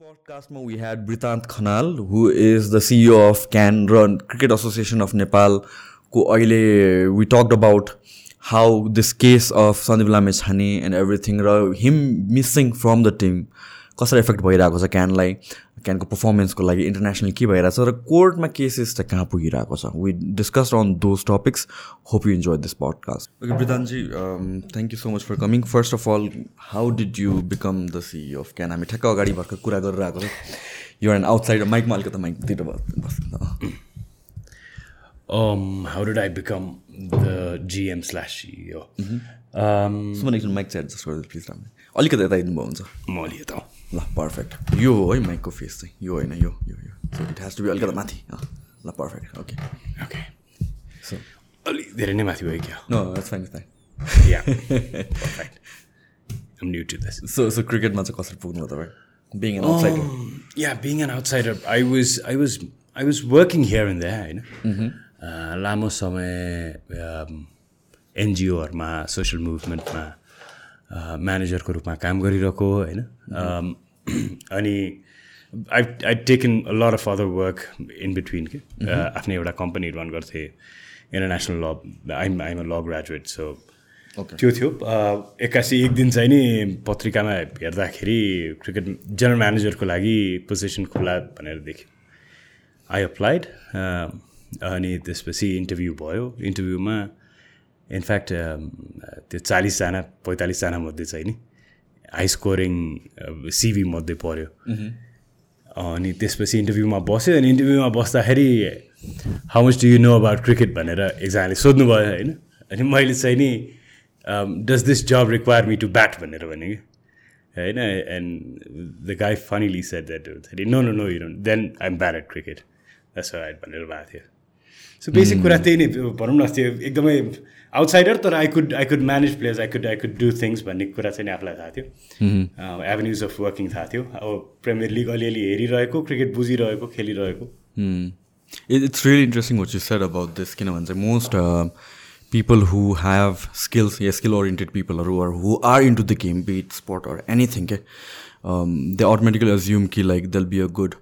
पडकास्टमा we had Vrittanta Khanal who is the CEO of CAN र cricket association of नेपालको अहिले we talked about how this case of Sandeep Lame and everything र him missing from the team कसरी effect भइरहेको छ क्यानलाई क्यानको पर्फर्मेन्सको लागि international के भइरहेको छ र कोर्टमा केसेस चाहिँ कहाँ पुगिरहेको छ? We discuss on those topics hope you enjoy this podcast okay वृद्धानजी thank you so much for coming first of all how did you become the C of CAN हामी ठ्याक्क अगाडि भर्खर कुरा गरिरहेको छ। यो एन्ड आउटसाइड माइकमा अलिकति माइकतिर बस् Um, how did I become the GM slash CEO? Um, Suman एकछिन माइक चाहिँ एडजस्ट गरिदिनु प्लिज राम्रो अलिकति यता हिँड्नुभयो हुन्छ। म अलि यता ल पर्फेक्ट यो हो है माइकको फेस चाहिँ। यो होइन यो यो यो। So it has to be अलिकति माथि ल पर्फेक्ट ओके ओके सो अलि धेरै नै माथि भयो क्या? या. सो सो क्रिकेटमा चाहिँ कसरी पुग्नु तपाईँ? Being an outsider yeah, being an outsider, I was, I was, I was working here and there, होइन लामो समय एनजिओहरूमा सोसियल मुभमेन्टमा म्यानेजरको रूपमा काम गरिरहेको होइन? Um, अनि I I taken lot of other work in between के? आफ्नै एउटा कम्पनी रन गर्थेँ international law I'm I'm a law graduate so. त्यो थियो। एक्कासी एक दिन चाहिँ नि पत्रिकामा हेर्दाखेरि क्रिकेट जेनरल म्यानेजरको लागि पोजिसन खुला भनेर देख्यो आई अप्लाइड अनि त्यसपछि इन्टरभ्यू भयो। इन्टरभ्यूमा इनफ्याक्ट त्यो चालिसजना पैँतालिसजना मध्ये चाहिँ नि हाई स्कोरिङ सिभी मध्ये पऱ्यो अनि त्यसपछि इन्टरभ्यूमा बस्यो। अनि इन्टरभ्यूमा बस्दाखेरि how much do you know about cricket भनेर एकजनाले सोध्नुभयो होइन? अनि मैले चाहिँ नि does this job require me to bat भनेर भने कि। होइन? And the guy funnily said that no no no you then I am bad at cricket that's right भनेर भएको थियो। सो बेसिक कुरा त्यही नै भनौँ न त्यो एकदमै आउटसाइडर तर I could I could manage players I could I could do things भन्ने कुरा चाहिँ आफूलाई थाहा थियो। एभेन्युज अफ वर्किङ थाहा थियो। अब प्रिमियर लिग अलिअलि हेरिरहेको क्रिकेट बुझिरहेको खेलिरहेको। It's really interesting what you said about this किनभने चाहिँ most people who have skills yeah skill oriented पिपलहरू or who are into the game bit sport or anything के दे अटोमेटिकली एज्युम कि like they'll be a good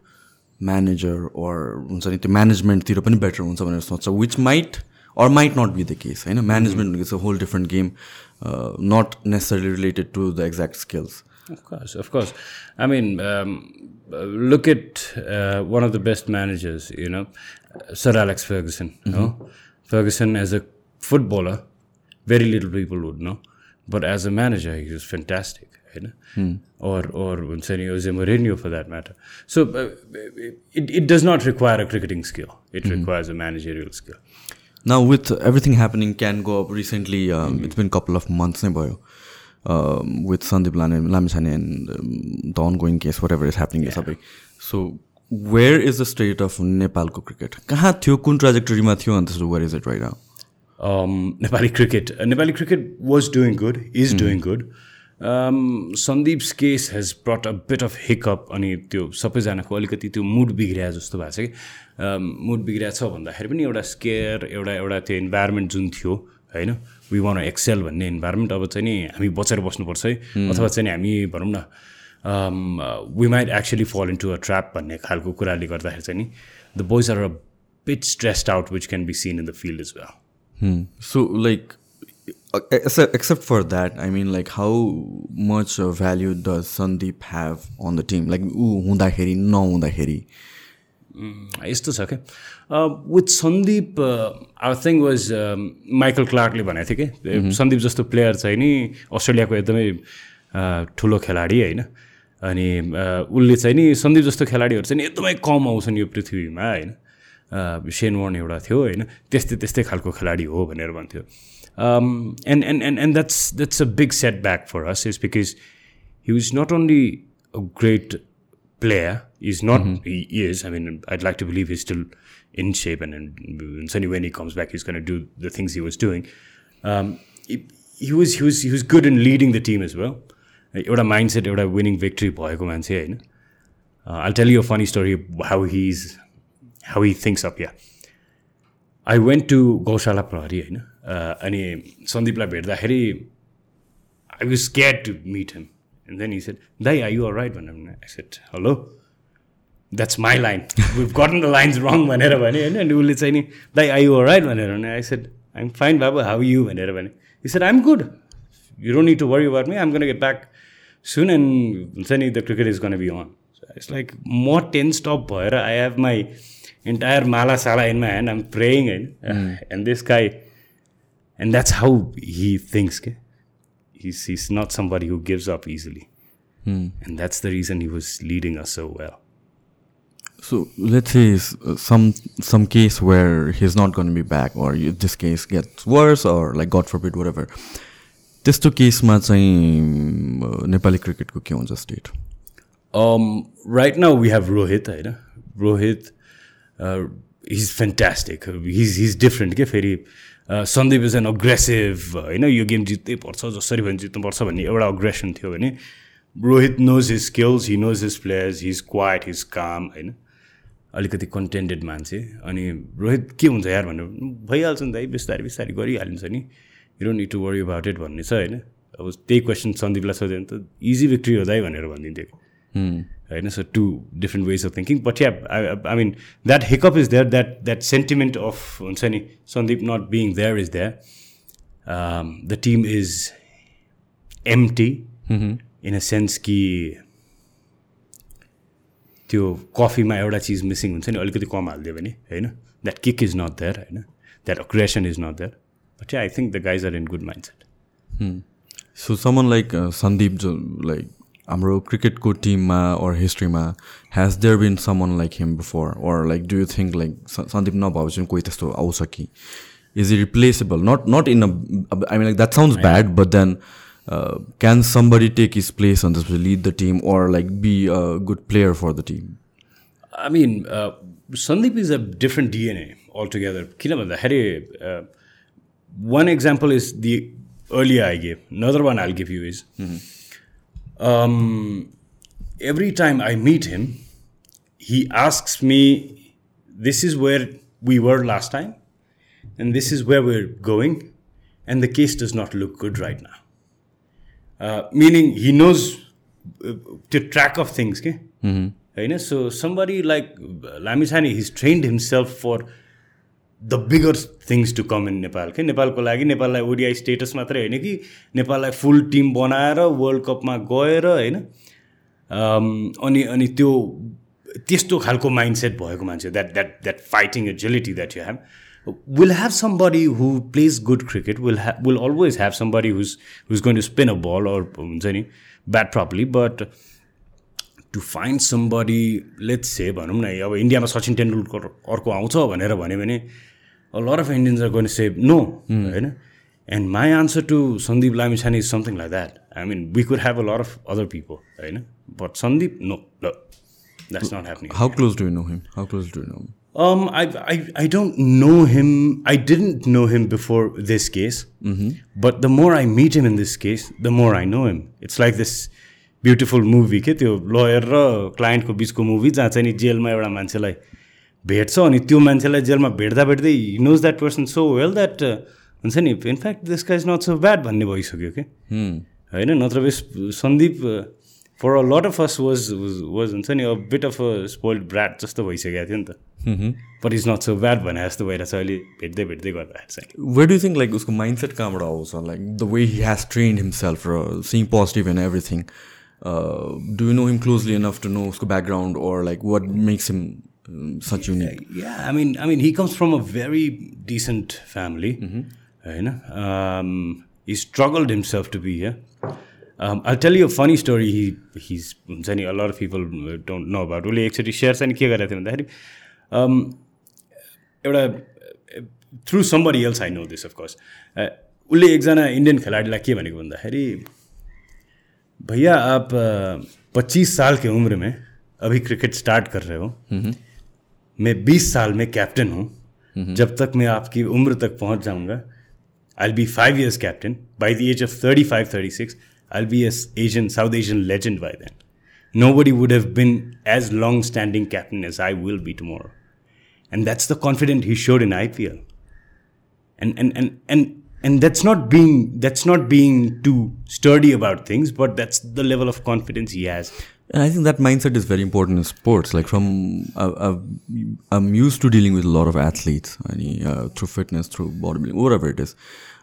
manager or हुन्छ नि त्यो म्यानेजमेन्टतिर पनि better हुन्छ भनेर सोच्छ which might Or might not be the case होइन म्यानेजमेन्ट भनेको चाहिँ whole different game not necessary related to the exact skills Of course, of course. I mean, um, uh, look at uh, one of the best managers, you know, Sir Alex Ferguson. You know? Ferguson, as a footballer, very little people would know, but as a manager, he was fantastic. You know? Or or हुन्छ नि Jose Mourinho for that matter. So uh, it, it does not require a cricketing skill. It requires a managerial skill. Now with everything happening can go up recently, um, it's been a couple of months नै भयो um, with Sandeep Lane, Lamishane and um, the ongoing case, whatever is happening is सबै So where is the state of नेपालको cricket कहाँ थियो कुन ट्राजेक्टरीमा थियो अन्त where is it right now um, Nepali cricket. Uh, Nepali cricket was doing good, is doing good. Um, Sandeep's case has brought a bit of hiccup अनि त्यो सबैजनाको अलिकति त्यो मुड बिग्रिया जस्तो भएको छ कि मुड बिग्रिया छ भन्दाखेरि पनि एउटा स्केयर एउटा एउटा त्यो इन्भाइरोमेन्ट जुन थियो होइन? वी वान एक्सेल भन्ने इन्भाइरोमेन्ट अब चाहिँ नि हामी बचेर बस्नुपर्छ है। अथवा चाहिँ हामी भनौँ न we might actually fall in to a trap भन्ने खालको कुराले गर्दाखेरि चाहिँ नि the boys are a bit stressed out which can be seen in the field is well except, except for that, I mean, like, how much uh, value does Sandeep have on the team? Like, ऊ हुँदाखेरि नहुँदाखेरि? यस्तो छ क्या। With Sandeep our thing was Michael क्लार्कले भनेको थियो कि। सन्दीप जस्तो प्लेयर चाहिँ नि अस्ट्रेलियाको एकदमै ठुलो खेलाडी होइन। अनि उसले चाहिँ नि सन्दीप जस्तो खेलाडीहरू चाहिँ नि एकदमै कम आउँछन् यो पृथ्वीमा होइन। सेन वर्न एउटा थियो होइन। त्यस्तै त्यस्तै खालको खेलाडी हो भनेर भन्थ्यो। And and and and that's that's a big setback for us is because he was not only a great player, he's not, he is, I mean, I'd like to believe he's still in shape and, and certainly when he comes back, he's going to do the things he was doing. Um, he, he, was, he, was, he was good in leading the team as well. एउटा mindset एउटा winning victory भएको मान्छे होइन I tell you a funny story how he is how he thinks up yeah I went to Gaushala प्रहरी होइन अनि सन्दीपलाई भेट्दाखेरि I was scared to meet him And then he said, Dai, are you all right? I said, hello? That's my line. We've gotten the lines wrong भनेर भने होइन अनि उसले चाहिँ नि दाइ आई यु राइट भनेर भने आई सेड आइम फाइन बाबु हाउ यु भनेर भने यी said I'm good you don't need to worry about me I'm gonna get back soon and हुन्छ नि the cricket is gonna be on it's like म ten stop भएर I have my entire माला साला in my hand I'm praying होइन and this guy and that's how he things के he's, he's not somebody who gives up easily. And that's the reason he was leading us so well. So let's say s- uh, some some case where he's not going to be back, or you, this case gets worse, or like God forbid, whatever. त्यस्तो केसमा चाहिँ uh, Nepali क्रिकेटको के हुन्छ state Um, right now we have Rohit, होइन Rohit, uh, he's fantastic. He's he's different के फेरि Sandeep is an aggressive होइन यो गेम जित्दै पर्छ जसरी भने जित्नुपर्छ भन्ने एउटा अग्रेसन थियो भने Rohit knows his skills he knows his players his quite his काम होइन अलिकति कन्टेन्टेड मान्छे। अनि रोहित के हुन्छ यार भनेर भइहाल्छ नि त है बिस्तारै बिस्तारै गरिहालिन्छ नि। You don't need to worry about it भन्ने छ होइन? अब त्यही क्वेसन सन्दीपलाई सोध्यो भने त इजी विक्ट्री हो दाइ भनेर भनिदिन्थ्यो। होइन? So two different ways of thinking but yeah I mean that hiccup is there that that sentiment of हुन्छ नि Sandeep not being there is there the team is empty in a sense कि त्यो कफीमा एउटा चिज missing हुन्छ नि अलिकति कम हालिदियो भने होइन? That kick is not there होइन? That aggression is not there but I think the guys are in good mindset so someone like Sandeep जो लाइक हाम्रो क्रिकेटको टिममा ओर हिस्ट्रीमा has there been someone like him before or like do you think like Sandeep नभएपछि कोही त्यस्तो आउँछ कि? Is he replaceable not not in a I mean like that sounds bad but then Uh, can somebody take his place on this, lead the team, or like be a good player for the team? I mean, uh, Sandeep is a different DNA altogether. Uh, one example is the earlier I gave. Another one I'll give you is mm-hmm. um, every time I meet him, he asks me, This is where we were last time, and this is where we're going, and the case does not look good right now. He knows uh, to track of things. Okay? होइन so somebody like Lamichhane his trained himself for the bigger things to come in Nepal के नेपालको लागि नेपाललाई ODI status मात्रै होइन कि नेपाललाई फुल team बनाएर वर्ल्ड कपमा गएर होइन अनि अनि त्यो त्यस्तो खालको माइन्ड सेट भएको मान्छे that that that fighting agility that you have will have somebody who plays good cricket will always have somebody whose whose going to spin a ball or हुन्छ नि bat properly but to find somebody let's say भनौँ न अब इन्डियामा सचिन तेन्दुलकर अर्को आउँछ भनेर भन्यो भने lot of Indians are going save no होइन? And my answer to Sandeep Lamichhane is something like that I mean we could have a lot of other people होइन but Sandeep no that's not happening how close do know him how close do know Um, I, I, I don't know him. I didn't know him before this case. But the more I meet him in this case, the more I know him. It's like this beautiful movie के त्यो lawyer र क्लाइन्टको बिचको movie जहाँ चाहिँ नि जेलमा एउटा मान्छेलाई भेट्छ अनि त्यो मान्छेलाई जेलमा भेट्दा भेट्दै knows that person so well that हुन्छ नि in fact this is not so bad भन्ने भइसक्यो कि होइन नत्र base Sandeep for a lot of us was was हुन्छ नि a bit of a spoiled brat जस्तो भइसकेको थियो नि त but is not so bad भने जस्तो भइरहेछ अहिले भेट्दै भेट्दै गर्दाखेरि चाहिँ वेयर डु थिङ्क लाइक उसको माइन्ड सेट कहाँबाट आउँछ like the way he has trained himself र sing positive and everything do you know him closely enough to know उसको background or like what makes him such unique Yeah, I mean, I mean, he comes from a very decent family. You know, um, he struggled himself to be here. Um, I'll tell you a funny story. He he's हुन्छ नि a lot of people don't know about. उसले एकचोटि share चाहिँ के गरेको थियो भन्दाखेरि एउटा through somebody else I know this of course उसले एकजना इन्डियन खेलाडीलाई के भनेको भन्दाखेरि भैया आप पच्चीस साल की उम्र में अभी क्रिकेट स्टार्ट कर रहे हो। मैं बीस साल में कैप्टन हूँ। जब तक मैं आपकी उम्र तक पहुँच जाऊँगा I be five years captain by the age of thirty five thirty six I be as Asian South Asian legend by then nobody would have been as long standing captain as I will be tomorrow. And that's the confidence he showed in IPL. And and and and and that's not being that's not being too sturdy about things but that's the level of confidence he has And I think that mindset is very important in sports. Like from, uh, uh, I'm used to dealing with a lot of athletes, अनि uh, through fitness, through bodybuilding, whatever it is.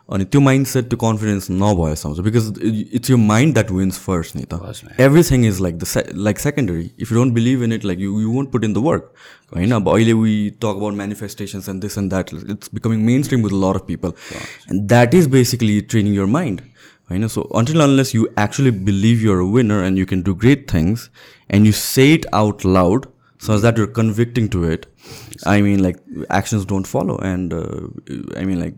अनि त्यो mindset त्यो confidence नभएसम्म चाहिँ because it's यो mind that wins first नि त everything is like the like secondary if you don't believe in it like you you won't put in the work होइन अब अहिले we talk about manifestations and this and that it's becoming mainstream with lot of people and that is basically training your mind होइन so until unless you actually believe you're winner and you can do great things and you say it out loud so that you're convicting to it I mean like actions don't follow and I mean like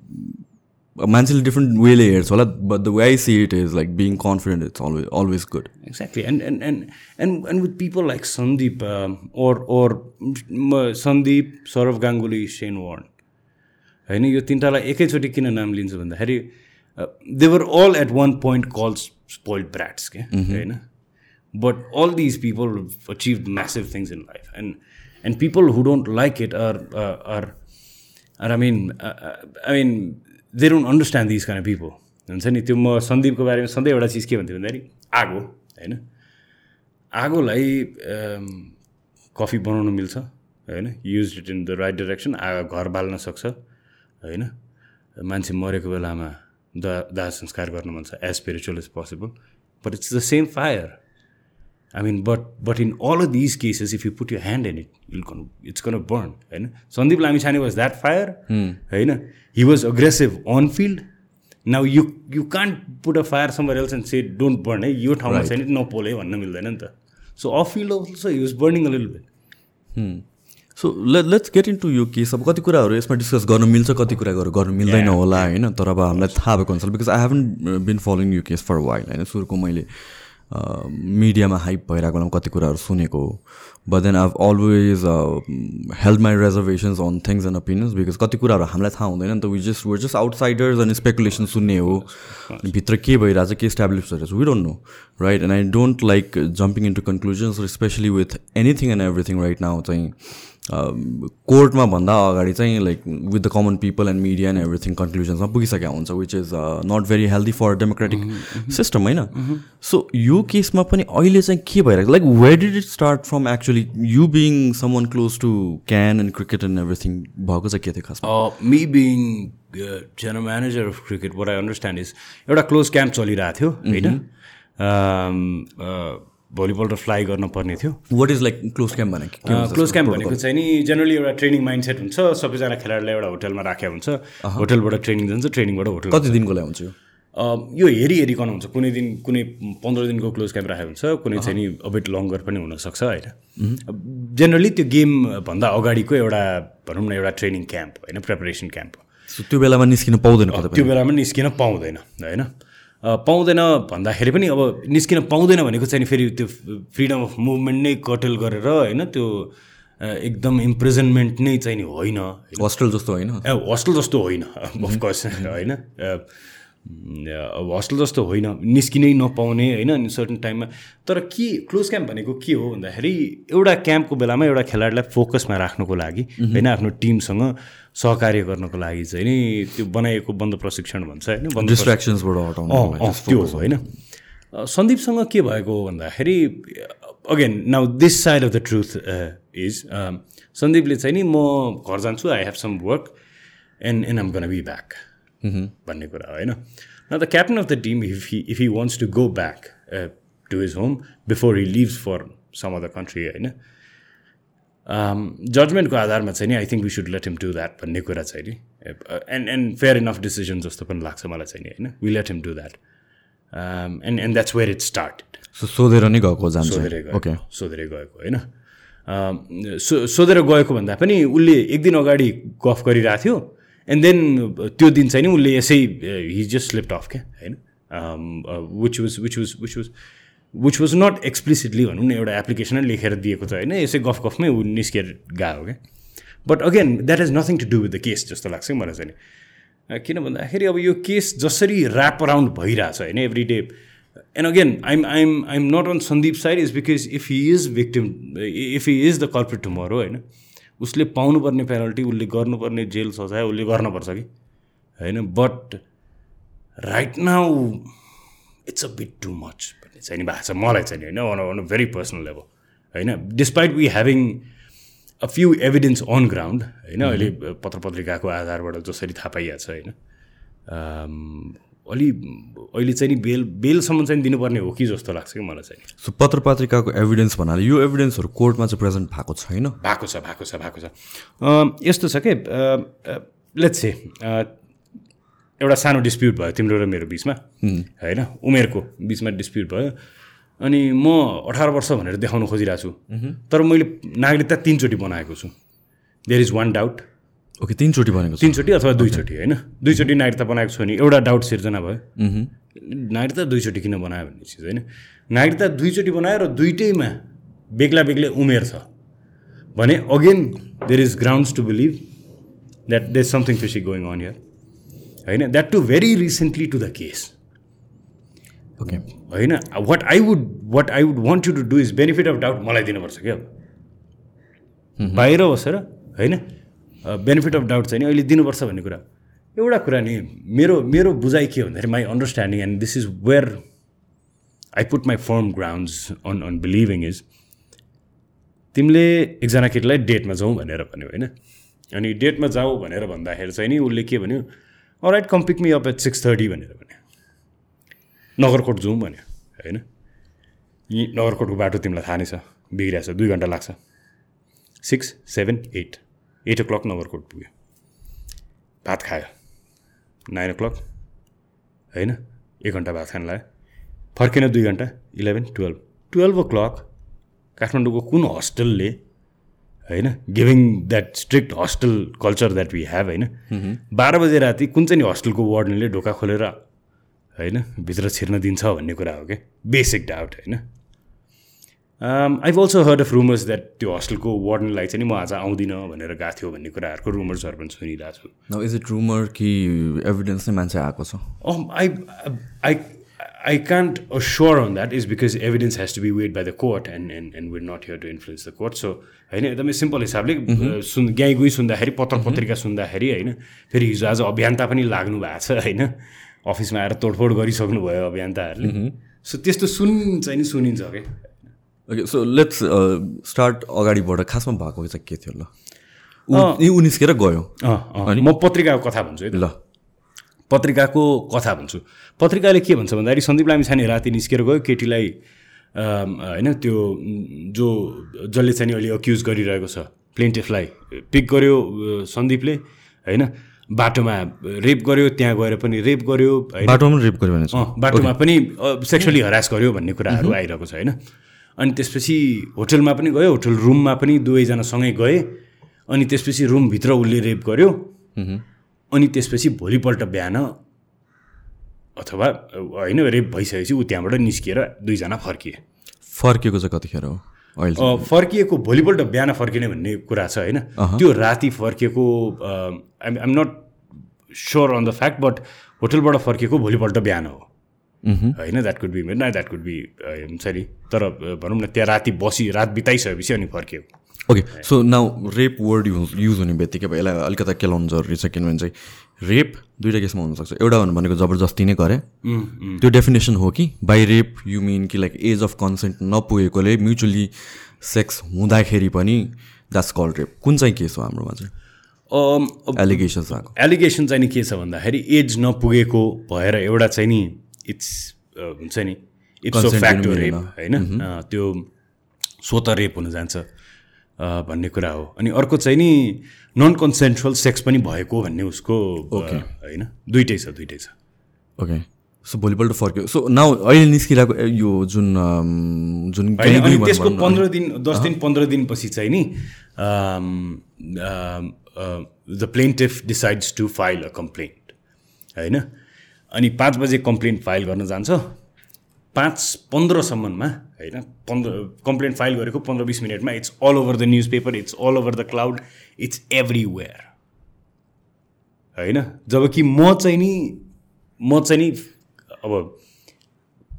मान्छेले different वेले हेर्छ होला but the way I see it is like being confident it's always always good exactly and and and and, and with people like sandeep um, or or म Sandeep Sourav Ganguly Shane Warne होइन यो तिनवटालाई एकैचोटि किन नाम लिन्छु भन्दाखेरि they're all at one point call spoiled brats के होइन but all these people achieve massive things in life and and people who don't like it are are are I mean I mean they don't understand this kind people हुन्छ नि त्यो म सन्दीपको बारेमा सधैँ एउटा चिज के भन्थ्यो भन्दाखेरि आगो होइन? आगोलाई कफी बनाउनु मिल्छ होइन? Use it in the right direction आगो घर बाल्न सक्छ होइन? मान्छे मरेको बेलामा द दाह संस्कार गर्नु मन छ as spiritual as possible but it's the same fire I mean but but in all of these cases if you put you hand in it will con it's con burn होइन Sandeep Lamichhane was that fire होइन he was aggressive on field now you you can't put a fire somewhere else and say don't burn है यो ठाउँमा छैन नपोले भन्न मिल्दैन नि त so of field also he was burning a लिल bit so let let's get in to यो केस अब कति कुराहरू यसमा डिस्कस गर्नु मिल्छ कति कुराहरू गर्नु मिल्दैन होला होइन? तर अब हामीलाई थाहा भएको अनुसार because I haven't been following यो केस फर वाइल होइन? सुरुको मैले मिडियामा हाइप भइरहेको बेलामा कति कुराहरू सुनेको हो. But then I've always held my reservations on things and opinions because कति कुराहरू हामीलाई थाहा हुँदैन नि त. We just were just outsiders अनि स्पेकुलेसन सुन्ने हो. भित्र के भइरहेछ के इस्टाब्लिस भइरहेछ we don't know right and I don't like jumping into conclusions specially with anything and everything right now चाहिँ. कोर्टमा भन्दा अगाडि चाहिँ like with the common people and media and everything कन्क्लुजन्समा पुगिसकेको हुन्छ which is not very healthy for democratic system होइन? So यो केसमा पनि अहिले चाहिँ के भइरहेको like where did it start from actually you being someone close to CAN and cricket and everything भएको चाहिँ के थियो खासमा? Me being general manager of cricket what I understand is एउटा क्लोज क्याम्प चलिरहेको थियो होइन? भोलिपल्ट फ्लाइ गर्नुपर्ने थियो। What is like close camp भने? क्लोज क्याम्प भनेको चाहिँ नि जेनरली एउटा ट्रेनिङ माइन्डसेट हुन्छ सबैजना खेलाडीलाई एउटा होटलमा राखेको हुन्छ। होटलबाट ट्रेनिङ जान्छ ट्रेनिङबाट होटल कति दिनको लागि हुन्छ यो? यो हेरी हेरिकन हुन्छ कुनै दिन कुनै पन्ध्र दिनको क्लोज क्याम्प राखेको हुन्छ कुनै चाहिँ नि अबिट लङ्गर पनि हुनसक्छ होइन। जेनरली त्यो गेमभन्दा अगाडिको एउटा भनौँ न एउटा ट्रेनिङ क्याम्प होइन प्रिपरेसन क्याम्प त्यो बेलामा निस्किन पाउँदैन त्यो बेलामा निस्किन पाउँदैन होइन? पाउँदैन। भन्दाखेरि पनि अब निस्किन पाउँदैन भनेको चाहिँ फेरि त्यो फ्रिडम अफ मुभमेन्ट नै कटेल गरेर होइन त्यो एकदम इम्प्रिजनमेन्ट नै चाहिँ नि होइन। होस्टेल जस्तो होइन? ए होस्टेल जस्तो होइन अफकोर्स होइन। अब होस्टेल जस्तो होइन निस्किनै नपाउने होइन अनि सर्टन टाइममा तर के क्लोज क्याम्प भनेको के हो भन्दाखेरि एउटा क्याम्पको बेलामा एउटा खेलाडीलाई फोकसमा राख्नुको लागि होइन आफ्नो टिमसँग सहकार्य गर्नको लागि चाहिँ नि त्यो बनाइएको बन्द प्रशिक्षण भन्छ होइन? डिस्ट्रेक्सन्सबाट त्यो होइन? सन्दीपसँग के भएको हो भन्दाखेरि again now this side of the truth is सन्दीपले चाहिँ नि म घर जान्छु I have some work and and am gonna be back भन्ने कुरा होइन? न the captain of the team if he if he wants to go back to his home before he leaves for some other country होइन? जजमेन्टको आधारमा चाहिँ नि I think we should let him do that भन्ने कुरा चाहिँ नि. And and fair enough decision जस्तो पनि लाग्छ मलाई चाहिँ नि होइन? We let him do that and and that's where it start सोधेर नै गएको जान्छ। सोधेरै गएको सोधेरै गएको होइन? सो सोधेर गएको भन्दा पनि उसले एक दिन अगाडि गफ गरिरहेको थियो। एन्ड देन त्यो दिन चाहिँ नि उसले यसै हि जस्ट स्लिप्ट अफ क्या होइन? Which was which was which was which was not explicitly भनौँ न एउटा एप्लिकेसनै लेखेर दिएको छ होइन यसै गफ गफमै ऊ निस्केर गएको क्या। But again that is nothing to do with the case जस्तो लाग्छ मलाई चाहिँ किन भन्दाखेरि अब यो केस जसरी ऱ्याप अराउन्ड भइरहेछ होइन every day and again I'm I'm I'm not on Sandeep side is because if he is victim if he is the corporate tomorrow होइन उसले पाउनुपर्ने पेनल्टी उसले गर्नुपर्ने जेल सजाय उसले गर्नुपर्छ कि? होइन but right now it's a bit too much चाहिँ नि भएको छ मलाई चाहिँ नि होइन on on a very personal level होइन? Despite we having a few evidence on ground होइन? अहिले पत्र पत्रिकाको आधारबाट जसरी थाहा पाइहाल्छ होइन? अलि अहिले चाहिँ नि बेल बेलसम्म चाहिँ दिनुपर्ने हो कि जस्तो लाग्छ कि मलाई चाहिँ। सो पत्र पत्रिकाको एभिडेन्स भन्नाले यो एभिडेन्सहरू कोर्टमा चाहिँ प्रेजेन्ट भएको छैन भएको छ भएको छ भएको छ। यस्तो छ कि लेट्स से एउटा सानो डिस्प्युट भयो तिम्रो र मेरो बिचमा होइन? उमेरको बिचमा डिस्प्युट भयो। अनि म अठार वर्ष भनेर देखाउन खोजिरहेको छु तर मैले नागरिकता तिनचोटि बनाएको छु। There is one doubt okay तिनचोटि भनेको छ। तिनचोटि अथवा दुईचोटि होइन? दुईचोटि नागरिकता बनाएको छु भने एउटा डाउट सिर्जना भयो। नागरिकता दुईचोटि किन बनायो भन्ने चिज होइन? नागरिकता दुईचोटि बनायो र दुइटैमा बेग्ला बेग्लै उमेर छ। भने again there is grounds to believe that there something fishy going on here होइन? That to very recently to the case okay होइन? What I would what I would want you to do is benefit of doubt मलाई दिनुपर्छ क्या? बाहिर बसेर होइन? Benefit of doubt चाहिँ नि अहिले दिनुपर्छ भन्ने कुरा। एउटा कुरा नि मेरो मेरो बुझाइ के भन्दाखेरि my understanding and this is where I put my firm grounds on on believing is तिमीले एकजना केटीलाई डेटमा जाउँ भनेर भन्यो होइन? अनि डेटमा जाऊ भनेर भन्दाखेरि चाहिँ नि उसले के भन्यो? Right come pick me up at six thirty भनेर भन्यो। नगरकोट जाउँ भन्यो होइन? यी नगरकोटको बाटो तिमीलाई थाहा नै छ बिग्रिएको छ दुई घन्टा लाग्छ। Six seven eight eight o'clock Nagarkot पुग्यो। भात खायो। नाइन ओ क्लक होइन? एक घन्टा भात खान लाग्यो फर्केन दुई घन्टा eleven twelve twelve o'clock काठमाडौँको कुन हस्टेलले होइन? Giving that strict hostel culture that we have होइन? बाह्र बजे राति कुन चाहिँ नि हस्टेलको वार्डनले ढोका खोलेर होइन भित्र छिर्न दिन्छ भन्ने कुरा हो क्या बेसिक डाउट होइन? I've also heard of rumours that त्यो हस्टेलको वार्डनलाई चाहिँ नि म आज आउँदिनँ भनेर गएको थियो भन्ने कुराहरूको रुमर्सहरू पनि सुनिरहेको छु। न इज इट रुमर कि एभिडेन्स नै मान्छे आएको छ? Um, I, I, can't assure on that is because evidence has to be weighed by the court and, and, and we're not here to influence the court. So होइन एकदमै simple हिसाबले a, सुन गाई गुई सुन्दाखेरि पत्र पत्रिका सुन्दाखेरि होइन फेरि हिजो आज अभियन्ता पनि लाग्नु भएको छ होइन अफिसमा आएर तोडफोड गरिसक्नु भयो अभियन्ताहरूले। सो त्यस्तो सुन चाहिँ नि सुनिन्छ क्या ओके सो लेट्स स्टार्ट अगाडिबाट। खासमा भएको चाहिँ के थियो ल? ऊ निस्केर गयो। म पत्रिकाको कथा भन्छु है। ल। पत्रिकाको कथा भन्छु। पत्रिकाले के भन्छ भन्दाखेरि सन्दीप लामिछाने राति निस्केर गयो केटीलाई होइन त्यो जो जसले चाहिँ अहिले अक्युज गरिरहेको छ प्लेन्टिफलाई पिक गर्यो सन्दीपले होइन बाटोमा रेप गर्यो त्यहाँ गएर पनि रेप गर्यो बाटोमा पनि रेप गर्यो बाटोमा पनि सेक्सुअली हरास गर्यो भन्ने कुराहरू आइरहेको छ होइन। अनि त्यसपछि होटलमा पनि गयो होटल रुममा पनि दुवैजना सँगै गए अनि त्यसपछि रुमभित्र उसले रेप गर्यो। अनि त्यसपछि भोलिपल्ट बिहान अथवा होइन रेप भइसकेपछि ऊ त्यहाँबाट निस्किएर दुईजना फर्किए। फर्केको चाहिँ कतिखेर हो? फर्किएको भोलिपल्ट बिहान फर्किने भन्ने कुरा छ होइन। त्यो राति फर्किएको I'm I'm not sure on the fact but होटलबाट फर्किएको भोलिपल्ट बिहान हो। होइन द्याट कुड बी न द्याट कुड बी हुन्छ नि तर भनौँ न त्यहाँ राति बसी रात बिताइसकेपछि अनि फर्किएको। Okay so now rape word use use हुने बित्तिकै अब यसलाई अलिकति केलाउनु जरुरी छ किनभने चाहिँ रेप दुइटा केसमा हुनसक्छ। एउटा भन्नु भनेको जबरजस्ती नै गरे। त्यो डेफिनेसन हो कि बाई रेप यु मिन कि लाइक एज अफ कन्सेन्ट नपुगेकोले म्युचुअली सेक्स हुँदाखेरि पनि द्याट्स कल रेप कुन चाहिँ केस हो हाम्रोमा चाहिँ? एलिगेसन्स आएको। एलिगेसन चाहिँ नि के छ भन्दाखेरि एज नपुगेको भएर एउटा चाहिँ नि इट्स हुन्छ नि इट्स। होइन? त्यो स्वत रेप हुन जान्छ। भन्ने कुरा हो। अनि अर्को चाहिँ नि नन कन्सेन्ट्रल सेक्स पनि भएको भन्ने उसको अँ, होइन? दुइटै छ दुइटै छ। ओके सो भोलिपल्ट फर्क्यो। सो नाउ अहिले निस्किरहेको यो जुन जुन त्यसको पन्ध्र दिन दस दिन पन्ध्र दिनपछि चाहिँ नि the plaintiff decides to file a complaint होइन? अनि पाँच बजे कम्प्लेन्ट फाइल गर्न जान्छ। पाँच पन्ध्रसम्ममा होइन पन्ध्र कम्प्लेन्ट फाइल गरेको पन्ध्र बिस मिनटमा it's all over the newspaper it's all over the cloud it's everywhere होइन जबकि म चाहिँ नि म चाहिँ नि अब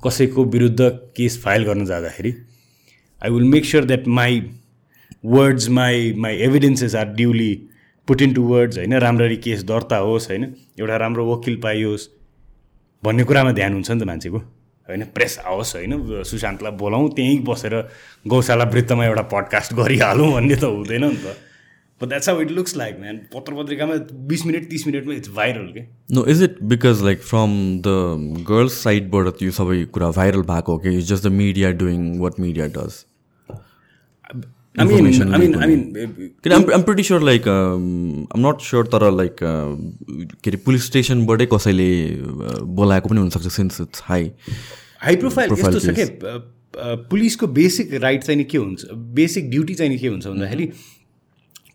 कसैको विरुद्ध केस फाइल गर्न जाँदाखेरि I will make sure that my words my my evidences are duly put in to words होइन राम्ररी केस दर्ता होस् होइन एउटा राम्रो वकिल पाइयोस् भन्ने कुरामा ध्यान हुन्छ नि त मान्छेको। होइन प्रेस आओस् होइन। सुशान्तलाई बोलाउँ त्यहीँ बसेर गौशाला वृत्तमा एउटा पडकास्ट गरिहालौँ भन्ने त हुँदैन नि त। But that's how it looks like man पत्र पत्रिकामा बिस मिनट तिस मिनटमा इट्स भाइरल के no is it because like from the girls साइडबाट यो सबै कुरा भाइरल भएको हो कि just the media doing what media does I mean, I mean, I mean, I'm pretty sure like I'm not sure तर like के अरे पुलिस स्टेसनबाटै कसैले uh, बोलाएको पनि हुनसक्छ since it's high high profile Profile यस्तो छ कि? पुलिसको बेसिक राइट चाहिँ नि के हुन्छ? बेसिक ड्युटी चाहिँ नि के हुन्छ भन्दाखेरि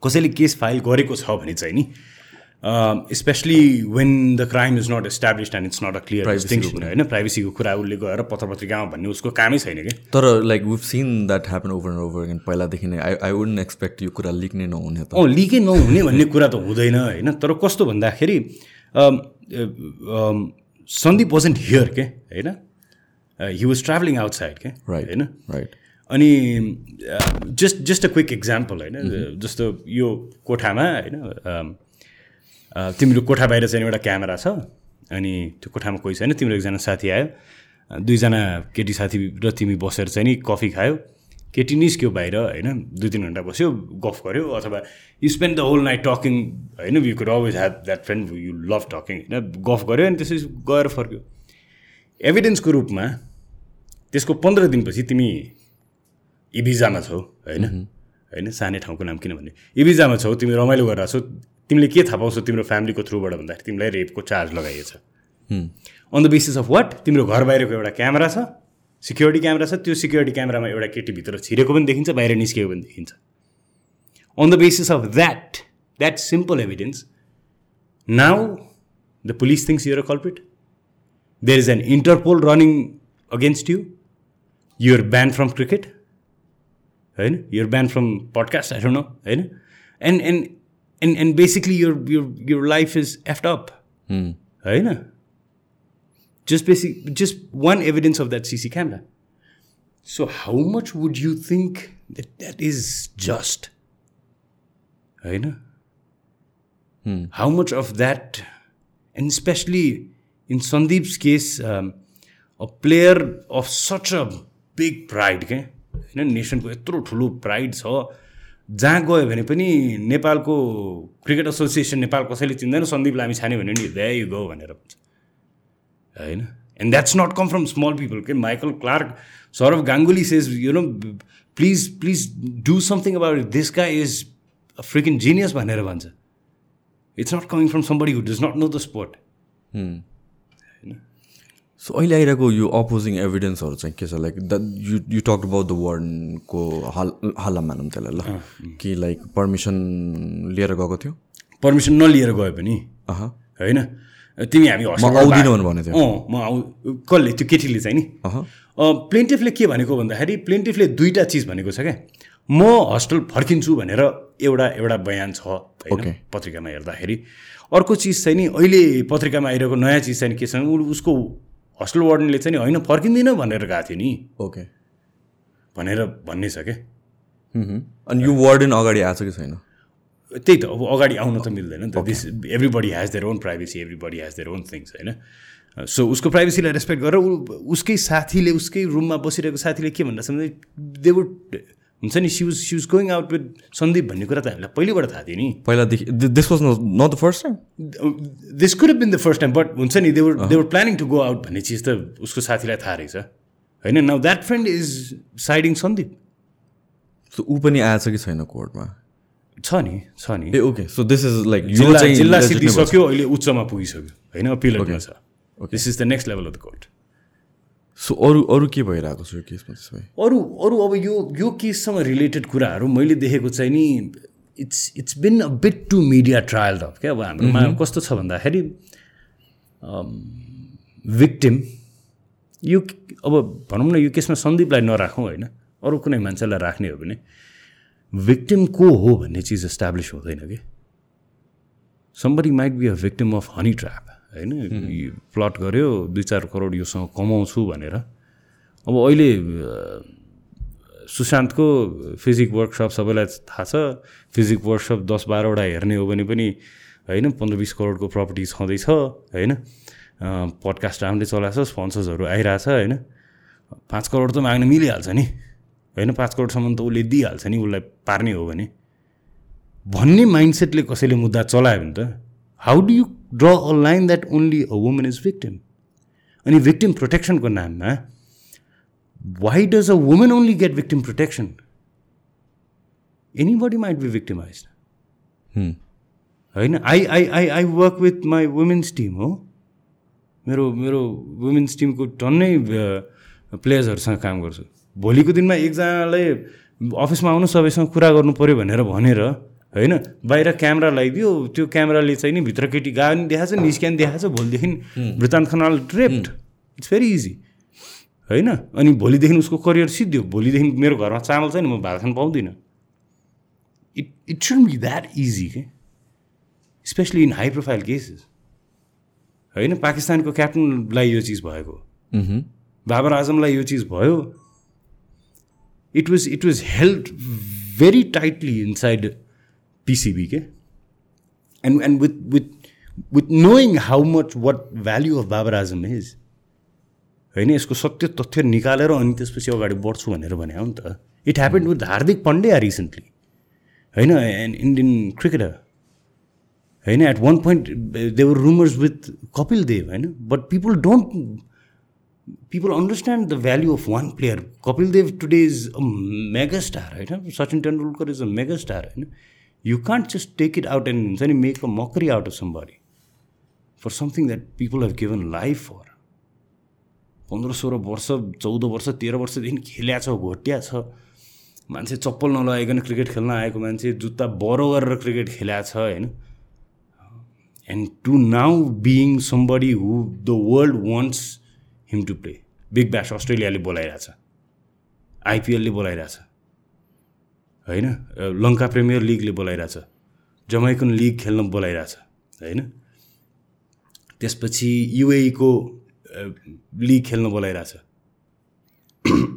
कसैले केस फाइल गरेको छ भने चाहिँ नि specially when the crime is not established and it's not a clear distinction होइन? प्राइभेसीको कुरा उसले गएर पत्र पत्रिकामा भन्ने उसको कामै छैन कि? तर like we've seen that happen over and over again पहिलादेखि नै आई आई वुडन्ट एक्सपेक्ट यो कुरा लिक नै नहुने त। लिकै नहुने भन्ने कुरा त हुँदैन होइन? तर कस्तो भन्दाखेरि um, uh, um, Sandeep wasn't here के होइन? हि वाज ट्राभलिङ आउटसाइड के राइट होइन? राइट अनि just just a quick example होइन? जस्तो यो कोठामा होइन? अ, तिम्रो कोठा बाहिर चाहिँ एउटा क्यामेरा छ। अनि त्यो कोठामा कोही छैन। तिम्रो एकजना साथी आयो। दुईजना केटी साथी र तिमी बसेर चाहिँ नि कफी खायो। केटी निस्क्यो बाहिर होइन? दुई तिन घन्टा बस्यो गफ गऱ्यो अथवा you spend the whole night talking होइन? You could always have that friend you love talking होइन? गफ गऱ्यो अनि त्यसपछि गएर फर्क्यो। एभिडेन्सको रूपमा त्यसको पन्ध्र दिनपछि तिमी इबिजामा छौ होइन? होइन? सानै ठाउँको नाम किन भन्ने इबिजामा छौ तिमी रमाइलो गरेर छौ तिमीले के थाहा पाउँछौ तिम्रो फ्यामिलीको थ्रुबाट भन्दाखेरि तिमीलाई रेपको charge लगाइएछ on the basis of what तिम्रो घर बाहिरको एउटा क्यामेरा छ सिक्योरिटी क्यामेरा छ त्यो सिक्योरिटी क्यामेरामा एउटा केटी भित्र छिरेको पनि देखिन्छ बाहिर निस्केको पनि देखिन्छ। On the basis of that that simple evidence now the police thinks you're a culprit there is an Interpol running against you your ban from cricket होइन your ban from podcast I know होइन and and and and basically your your your life is effed up होइन just basic just one evidence of that cc camera so how much would you think that that is just you know how much of that and especially in sandeep's case um, a player of such a big pride के होइन नेसनको यत्रो ठुलो pride छ जहाँ गयो भने पनि नेपालको क्रिकेट एसोसिएसन नेपाल कसैले चिन्दैन सन्दीप लामी छाने भन्यो नि दे यु गो भनेर भन्छ। होइन? And that's not come from small people के Michael Clarke Sourav Ganguly says you know please please do something about this guy is a freaking genius भनेर भन्छ। It's not coming from somebody who does not know the sport so अहिले आइरहेको यो opposing एभिडेन्सहरू चाहिँ के छ? Like the you you talk about the वार्डनको हाल हल्ला मानौँ त्यसलाई ल। कि लाइक पर्मिसन लिएर गएको थियो? पर्मिसन नलिएर गयो पनि। अह। होइन? तिमी हामी आउँदिनँ भनेको थियो। अँ म आउ कसले? त्यो केटीले चाहिँ नि। प्लेन्टिफले के भनेको भन्दाखेरि प्लेन्टिफले दुईवटा चिज भनेको छ क्या। म हस्टेल फर्किन्छु भनेर एउटा एउटा बयान छ। Okay. पत्रिकामा हेर्दाखेरि। अर्को चिज चाहिँ नि अहिले पत्रिकामा आइरहेको नयाँ चिज चाहिँ के छ? भने उसको हस्टेल वार्डनले चाहिँ नि होइन फर्किँदिनँ भनेर गएको थियो नि। ओके भनेर भन्ने छ क्या अनि यो वार्डन अगाडि आएको छ कि छैन? त्यही त अब अगाडि आउन त मिल्दैन नि त। This everybody has their own privacy everybody has their own things होइन? सो उसको प्राइभेसीलाई रेस्पेक्ट गरेर उसकै साथीले उसकै रुममा बसिरहेको साथीले के भनिरहेछ भने दे वुड हुन्छ नि she's she's going out with Sandeep भन्ने कुरा त हामीलाई पहिलेबाट थाहा थियो नि। पहिलादेखि this was not the first time this could been the first time but हुन्छ नि they were they were planning to go out भन्ने चिज त उसको साथीलाई थाहा रहेछ। होइन now that friend is siding Sandeep so ऊ पनि आएछ कि छैन कोर्टमा? छ नि छ नि। ए okay so this is like जिल्ला। सिद्धिसक्यो अहिले उच्चमा पुगिसक्यो। होइन अपिलमा छ। This is the next level of the court so अरू अरू के भइरहेको छ यो केसमा त्यसो भए अरू अरू अब यो यो केससँग रिलेटेड कुराहरू मैले देखेको चाहिँ नि it's it's been a bit too media trial of क्या? अब हाम्रोमा कस्तो छ भन्दाखेरि भिक्टिम यो अब भनौँ न यो केसमा सन्दीपलाई नराखौँ होइन। अरू कुनै मान्छेलाई राख्ने हो भने भिक्टिम को हो भन्ने चिज इस्टाब्लिस हुँदैन कि? Somebody might be a victim of honey trap होइन? यो प्लट गऱ्यो दुई चार करोड योसँग कमाउँछु भनेर। अब अहिले सुशान्तको फिजिक वर्कसप सबैलाई थाहा छ। फिजिक वर्कसप दस बाह्रवटा हेर्ने हो भने पनि होइन पन्ध्र बिस करोडको प्रपर्टी छँदैछ होइन? पडकास्ट राम्रले चलाएको छ स्पोन्सर्सहरू आइरहेछ होइन? पाँच करोड त माग्न मिलिहाल्छ नि। होइन पाँच करोडसम्म त उसले दिइहाल्छ नि उसलाई पार्ने हो भने। भन्ने माइन्डसेटले कसैले मुद्दा चलायो भने त how do you draw a line that only a woman is victim अनि भिक्टिम प्रोटेक्सनको नाममा why does a women only get victim protection anybody might be victimise होइन? I I I I work with my women's team हो। मेरो मेरो women's टिमको टन्नै प्लेयर्सहरूसँग काम गर्छु। भोलिको दिनमा एकजनालाई अफिसमा आउनु सबैसँग कुरा गर्नु पऱ्यो भनेर भनेर होइन? बाहिर क्यामेरा लगाइदियो त्यो क्यामेराले चाहिँ नि भित्र केटी गएको नि देखाएको छ निस्क्या नि देखाएको छ भोलिदेखि वृत्तान्त Khanal trapped. It's very easy होइन? अनि भोलिदेखि उसको करियर सिद्धियो। भोलिदेखि मेरो घरमा चामल चाहिँ म भात खान पाउँदिनँ। It it should be that easy के specially in high profile cases होइन? पाकिस्तानको क्याप्टनलाई यो चिज भएको। बाबर आजमलाई यो चिज भयो। It was it was held very tightly inside PCB के and and with with with knowing how much what value of Babar Azam is होइन यसको सत्य तथ्य निकालेर अनि त्यसपछि अगाडि बढ्छु भनेर भने हो नि त। It happen with Hardik Pandya recently होइन एन्ड इन्डियन क्रिकेटर होइन at one point they were rumours with Kapil Dev होइन but people don't people understand the value of one player Kapil Dev today is a mega star होइन Sachin Tendulkar is a mega star होइन you can't just take it out and हुन्छ नि make a mockery out of somebody for something that people have given life for पन्ध्र सोह्र वर्ष चौध वर्ष तेह्र वर्षदेखि खेल्या छ घोटिया छ। मान्छे चप्पल नलगाइकन क्रिकेट खेल्न आएको मान्छे जुत्ता बरो गरेर क्रिकेट खेल्या छ होइन? And to now being somebody who the world wants him to play big bash अस्ट्रेलियाले बोलाइरहेछ। आइपिएलले बोलाइरहेछ। होइन? लङ्का प्रिमियर लिगले बोलाइरहेछ। जमाइकन लिग खेल्न बोलाइरहेछ। होइन? त्यसपछि युएको लिग खेल्न बोलाइरहेछ।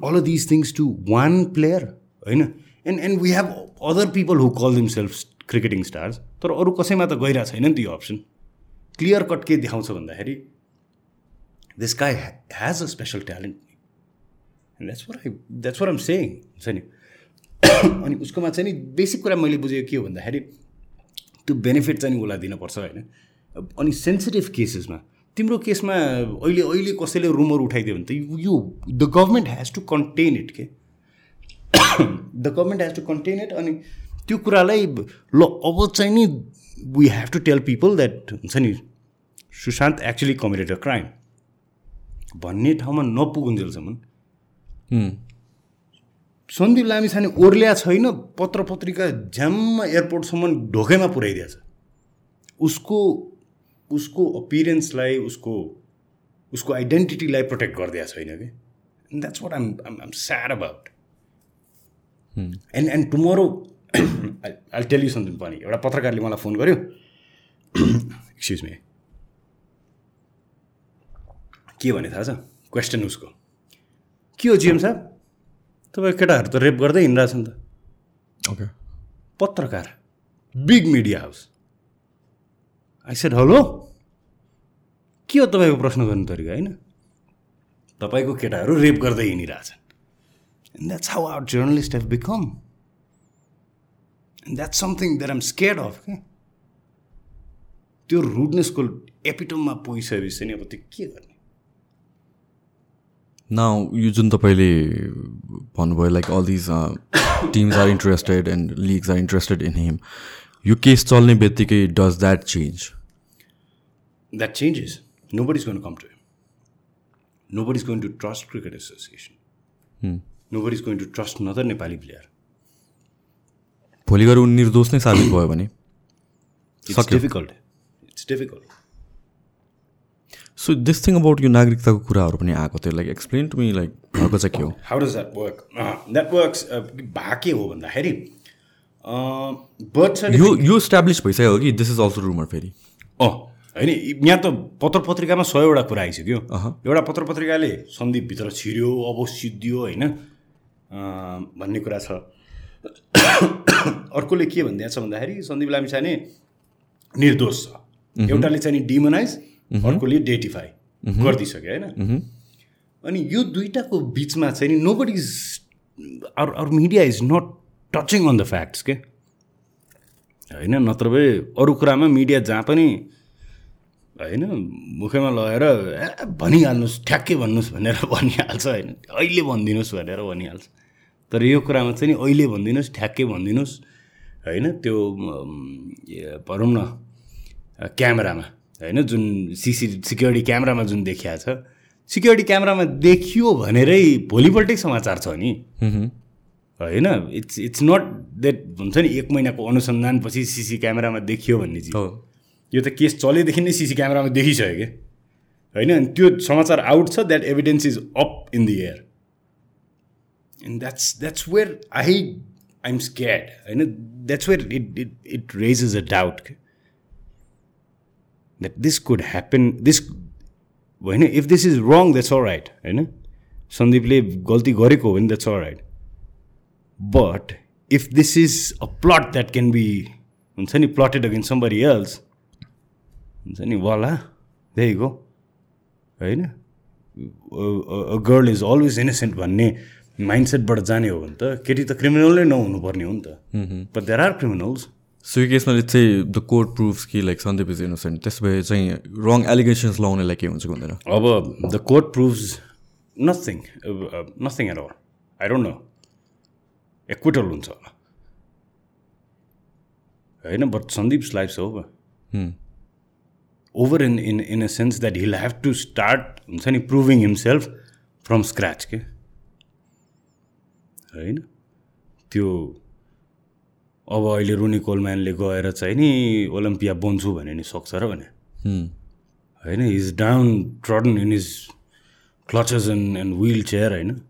All these things to one player होइन? And and we have other people who call themselves cricketing stars तर अरू कसैमा त गइरहेको छैन नि त्यो अप्सन क्लियर कट के देखाउँछ भन्दाखेरि this guy has a special talent that's what I that's what am saying हुन्छ नि? अनि उसकोमा चाहिँ नि बेसिक कुरा मैले बुझेको के हो भन्दाखेरि त्यो बेनिफिट चाहिँ उसलाई दिनुपर्छ होइन। अनि सेन्सिटिभ केसेसमा तिम्रो केसमा अहिले अहिले कसैले रुमर उठाइदियो भने त यो the government has to contain it के the government has to contain it अनि त्यो कुरालाई ल अब चाहिँ नि we have to tell people that हुन्छ नि Sushant actually committed a crime भन्ने ठाउँमा नपुगुन्जेलसम्म सन्दीप लामिछाने ओर्ल्या छैन पत्र पत्रिका झ्याम्म एयरपोर्टसम्म ढोकैमा पुऱ्याइदिएछ। उसको उसको अपिरेन्सलाई उसको उसको आइडेन्टिटीलाई प्रोटेक्ट गरिदिएको छैन कि? That's what I'm I'm sad about and and tomorrow I tell you something पनि एउटा पत्रकारले मलाई फोन गर्यो। एक्सक्युज मी के भने थाहा छ? क्वेसन उसको। के हो जिएम साहब तपाईँ केटाहरू त रेप गर्दै हिँडिरहेछ नि त। ओके पत्रकार। Big media house I said hello के हो तपाईँको प्रश्न गर्नु तरिका होइन? तपाईँको केटाहरू रेप गर्दै हिँडिरहेछन्। And that's how our journalist have become and that's something that I'm scared of क्या त्यो रुडनेसको एपिटममा पुगिसकेपछि चाहिँ अब त्यो के गर्ने? नाउ यो जुन तपाईँले भन्नुभयो like all these teams are interested and leagues are interested in him यो केस चल्ने बित्तिकै does that change that changes. Nobody's going to come to him. Nobody's going to trust Cricket Association. Nobody's going to trust another Nepali player. भोलि गएर निर्दोष नै साबित भयो भने It's Sakyo. difficult. It's difficult. So this thing about यो नागरिकताको कुराहरू पनि आएको थियो like explain to me like भएको चाहिँ के हो How does that work? Uh, that works. Uh, भा के हो भन्दाखेरि बर्थ यो यो इस्टाब्लिस भइसक्यो हो कि दिस इज अल्सो रुमर फेरि अँ होइन यहाँ त पत्र पत्रिकामा सयवटा कुरा आइसक्यो एउटा पत्र पत्रिकाले सन्दीपभित्र छिर्यो अब सिद्धियो होइन भन्ने कुरा छ अर्कोले के भनिदिएको छ भन्दाखेरि सन्दीप लामिछाने निर्दोष छ एउटाले चाहिँ नि डिमोनाइज अर्कोले डेटिफाई गरिदिइसक्यो होइन? अनि यो दुइटाको बिचमा चाहिँ नि nobody is our our media is not touching on the facts के होइन नत्र भए अरू कुरामा मिडिया जहाँ पनि होइन मुखैमा लगेर ए भनिहाल्नुहोस् ठ्याक्कै भन्नुहोस् भनेर भनिहाल्छ होइन? अहिले भनिदिनुहोस् भनेर भनिहाल्छ। तर यो कुरामा चाहिँ नि अहिले भनिदिनुहोस् ठ्याक्कै भनिदिनुहोस् होइन? त्यो भनौँ न क्यामेरामा। होइन जुन सिसी सिक्युरिटी क्यामेरामा जुन देखिया छ सिक्युरिटी क्यामेरामा देखियो भनेरै भोलिपल्टै समाचार छ नि। होइन इट्स इट्स नट द्याट हुन्छ नि एक महिनाको अनुसन्धानपछि सिसी क्यामेरामा देखियो भन्ने चिज। यो त केस चलेदेखि नै सिसी क्यामेरामा देखिसक्यो कि? होइन अनि त्यो समाचार आउट छ that evidence is up in the air and that's that's where I I'm scared होइन। That's where it it it raises a doubt that this could happen this होइन if this is wrong that's all right होइन? सन्दीपले गल्ती गरेको हो भने that's all right but if this is a plot that can be हुन्छ नि प्लटेड against समबरी else हुन्छ नि वाला त्यही गो होइन? गर्ल इज अलवेज इनोसेन्ट भन्ने माइन्डसेटबाट जाने हो भने त केटी त क्रिमिनलै नहुनुपर्ने हो नि त. But there are criminals so यो केसमा चाहिँ द कोर्ट प्रुफ्स कि लाइक सन्दीप इज इनोसेन्ट त्यस भए चाहिँ रङ एलिगेसन्स लगाउनेलाई के हुन्छ हुँदैन? अब the court proofs nothing nothing at all I don't know acquittal हुन्छ. होला होइन but Sandeep's life over over in in in a sense that he'll have to start हुन्छ नि प्रुभिङ हिमसेल्फ फ्रम स्क्रच के होइन त्यो अब अहिले रुनी कोलम्यानले गएर चाहिँ नि ओलम्पिया बन्छु भने नि सक्छ र भने। होइन is downtrodden in is clutches and and will chair होइन।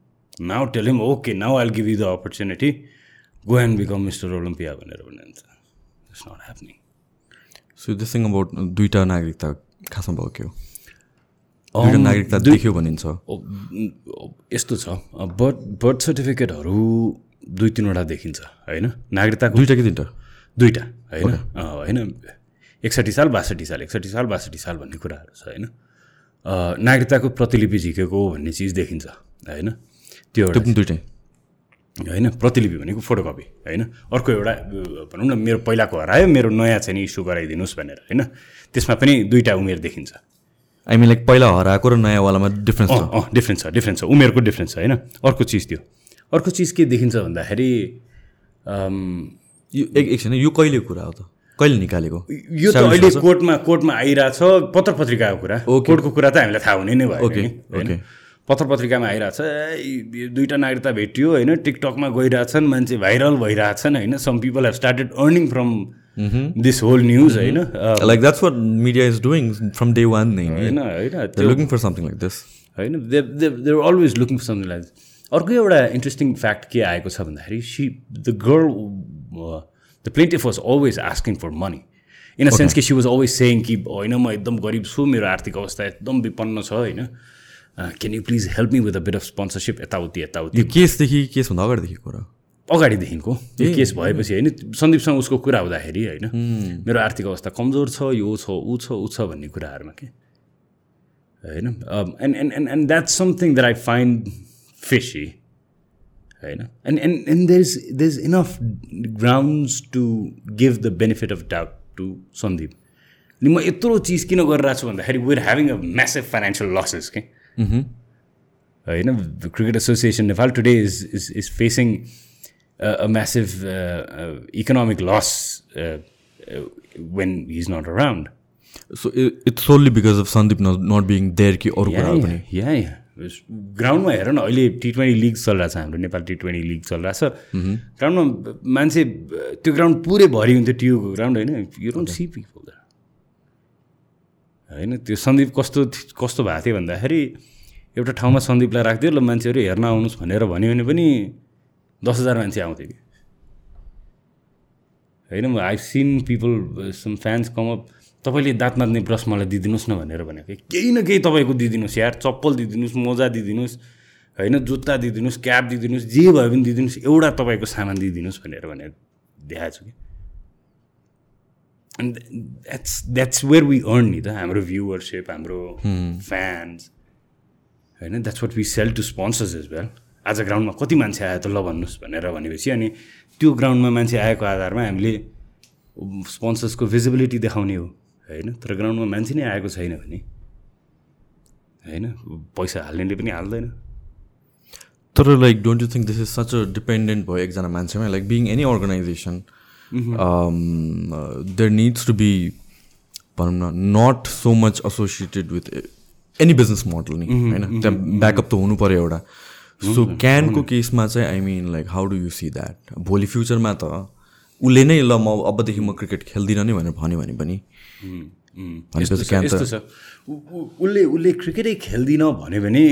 Now tell him okay now I give you the opportunity go and become mister Olympia भनेर भनिन्छ। It's not happening so this thing about दुईवटा नागरिकता खासमा भयो के हो? दुईवटा नागरिकता देखियो भनिन्छ। यस्तो छ। बर्थ बर्थ सर्टिफिकेटहरू दुई तिनवटा देखिन्छ होइन? नागरिकताको दुईवटा कि तिनवटा? दुईवटा होइन? होइन? एकसाठी साल बासठी साल एकसाठी साल बासठी साल भन्ने कुराहरू छ होइन? नागरिकताको प्रतिलिपि झिकेको भन्ने चिज देखिन्छ होइन? त्यो एउटा दुइटै होइन? प्रतिलिपि भनेको फोटोकपी होइन? अर्को एउटा भनौँ न मेरो पहिलाको हरायो मेरो नयाँ चाहिँ नि इस्यु गराइदिनुहोस् भनेर होइन? त्यसमा पनि दुईवटा उमेर देखिन्छ। आई मिन लाइक पहिला हराएको र नयाँवालामा डिफ्रेन्स छ। डिफ्रेन्स छ डिफ्रेन्स छ उमेरको डिफ्रेन्स छ होइन? अर्को चिज त्यो। अर्को चिज के देखिन्छ भन्दाखेरि यो एक एकछिन यो कहिले कुरा हो त? कहिले निकालेको? यो त अहिले कोर्टमा कोर्टमा आइरहेछ। पत्र पत्रिकाको कुरा कोर्टको कुरा त हामीलाई थाहा हुने नै भयो ओके। पत्र पत्रिकामा आइरहेछ दुईवटा नागरिकता भेटियो होइन? टिकटकमा गइरहेछन् मान्छे भाइरल भइरहेछन् होइन? Some people have started earning from this whole news होइन? Like that's what media is doing from day one नै होइन होइन looking for something like this. होइन? They they're always looking for something like अर्को एउटा interesting fact के आएको छ भन्दाखेरि she the girl the plaintiff was always asking for money in a sense कि सी वाज अलवेज सेङ कि होइन म एकदम गरिब छु मेरो आर्थिक अवस्था एकदम विपन्न छ होइन। Can you please help me with a bit of sponsorship यताउति यताउति। केसदेखि केसभन्दा अगाडिदेखि कुरा अगाडिदेखिको। यो केस भएपछि होइन सन्दीपसँग उसको कुरा हुँदाखेरि होइन मेरो आर्थिक अवस्था कमजोर छ यो छ ऊ छ ऊ छ भन्ने कुराहरूमा के? होइन and and and and that's something that I find fishy होइन and and and there is there is enough grounds to give the benefit of doubt to Sandeep अनि म यत्रो चिज किन गरिरहेको छु भन्दाखेरि we're having a massive financial losses के होइन cricket association Nepal today is is is facing a massive uh, uh, economic loss uh, uh, when he's not around. So it's solely because of Sandeep not being there कि अरू कुराहरू पनि या या ग्राउन्डमा हेर न अहिले टी ट्वेन्टी लिग चलिरहेको छ हाम्रो नेपाल टी ट्वेन्टी लिग चलिरहेको छ। ग्राउन्डमा मान्छे त्यो ग्राउन्ड पुरै भरि हुन्थ्यो टियुको ग्राउन्ड होइन? यु डोन्ट सी पिपल होइन? त्यो सन्दीप कस्तो कस्तो भएको थियो भन्दाखेरि एउटा ठाउँमा सन्दीपलाई राखिदियो ल मान्छेहरू हेर्न आउनुहोस् भनेर भन्यो भने पनि दस हजार मान्छे आउँथ्यो कि। होइन? I seen people some fans come up तपाईँले दाँत मात्ने ब्रस मलाई दिइदिनुहोस् न भनेर भनेको। केही न केही तपाईँको दिइदिनुहोस् यार चप्पल दिइदिनुहोस् मोजा दिइदिनुहोस् होइन जुत्ता दिइदिनुहोस् क्याप दिइदिनुहोस् जे भयो भने दिइदिनुहोस् एउटा तपाईँको सामान दिइदिनुहोस् भनेर भनेर देखाएको छु कि। And that's that's where we earn नि त हाम्रो भ्युवरसिप हाम्रो फ्यान्स होइन that's what we sell to sponsors is well आज ग्राउन्डमा कति मान्छे आयो त ल भन्नुहोस् भनेर भनेपछि अनि त्यो ग्राउन्डमा मान्छे आएको आधारमा हामीले स्पोन्सर्सको भिजिबिलिटी देखाउने हो। होइन? तर ग्राउन्डमा मान्छे नै आएको छैन भने? होइन? पैसा हाल्नेले पनि हाल्दैन। तर like don't you think this is such a dependent भयो एकजना मान्छेमा? Like being any organisation there needs to be भनौँ न not so much associated with any business model नि होइन त्यहाँ ब्याकअप त हुनु पऱ्यो एउटा सो क्यानको केसमा चाहिँ I mean like how do you see that भोलि फ्युचरमा त उसले नै ल म अबदेखि म क्रिकेट खेल्दिनँ नि भनेर भन्यो भने पनि यस्तो छ उसले उसले क्रिकेटै खेल्दिनँ भन्यो भने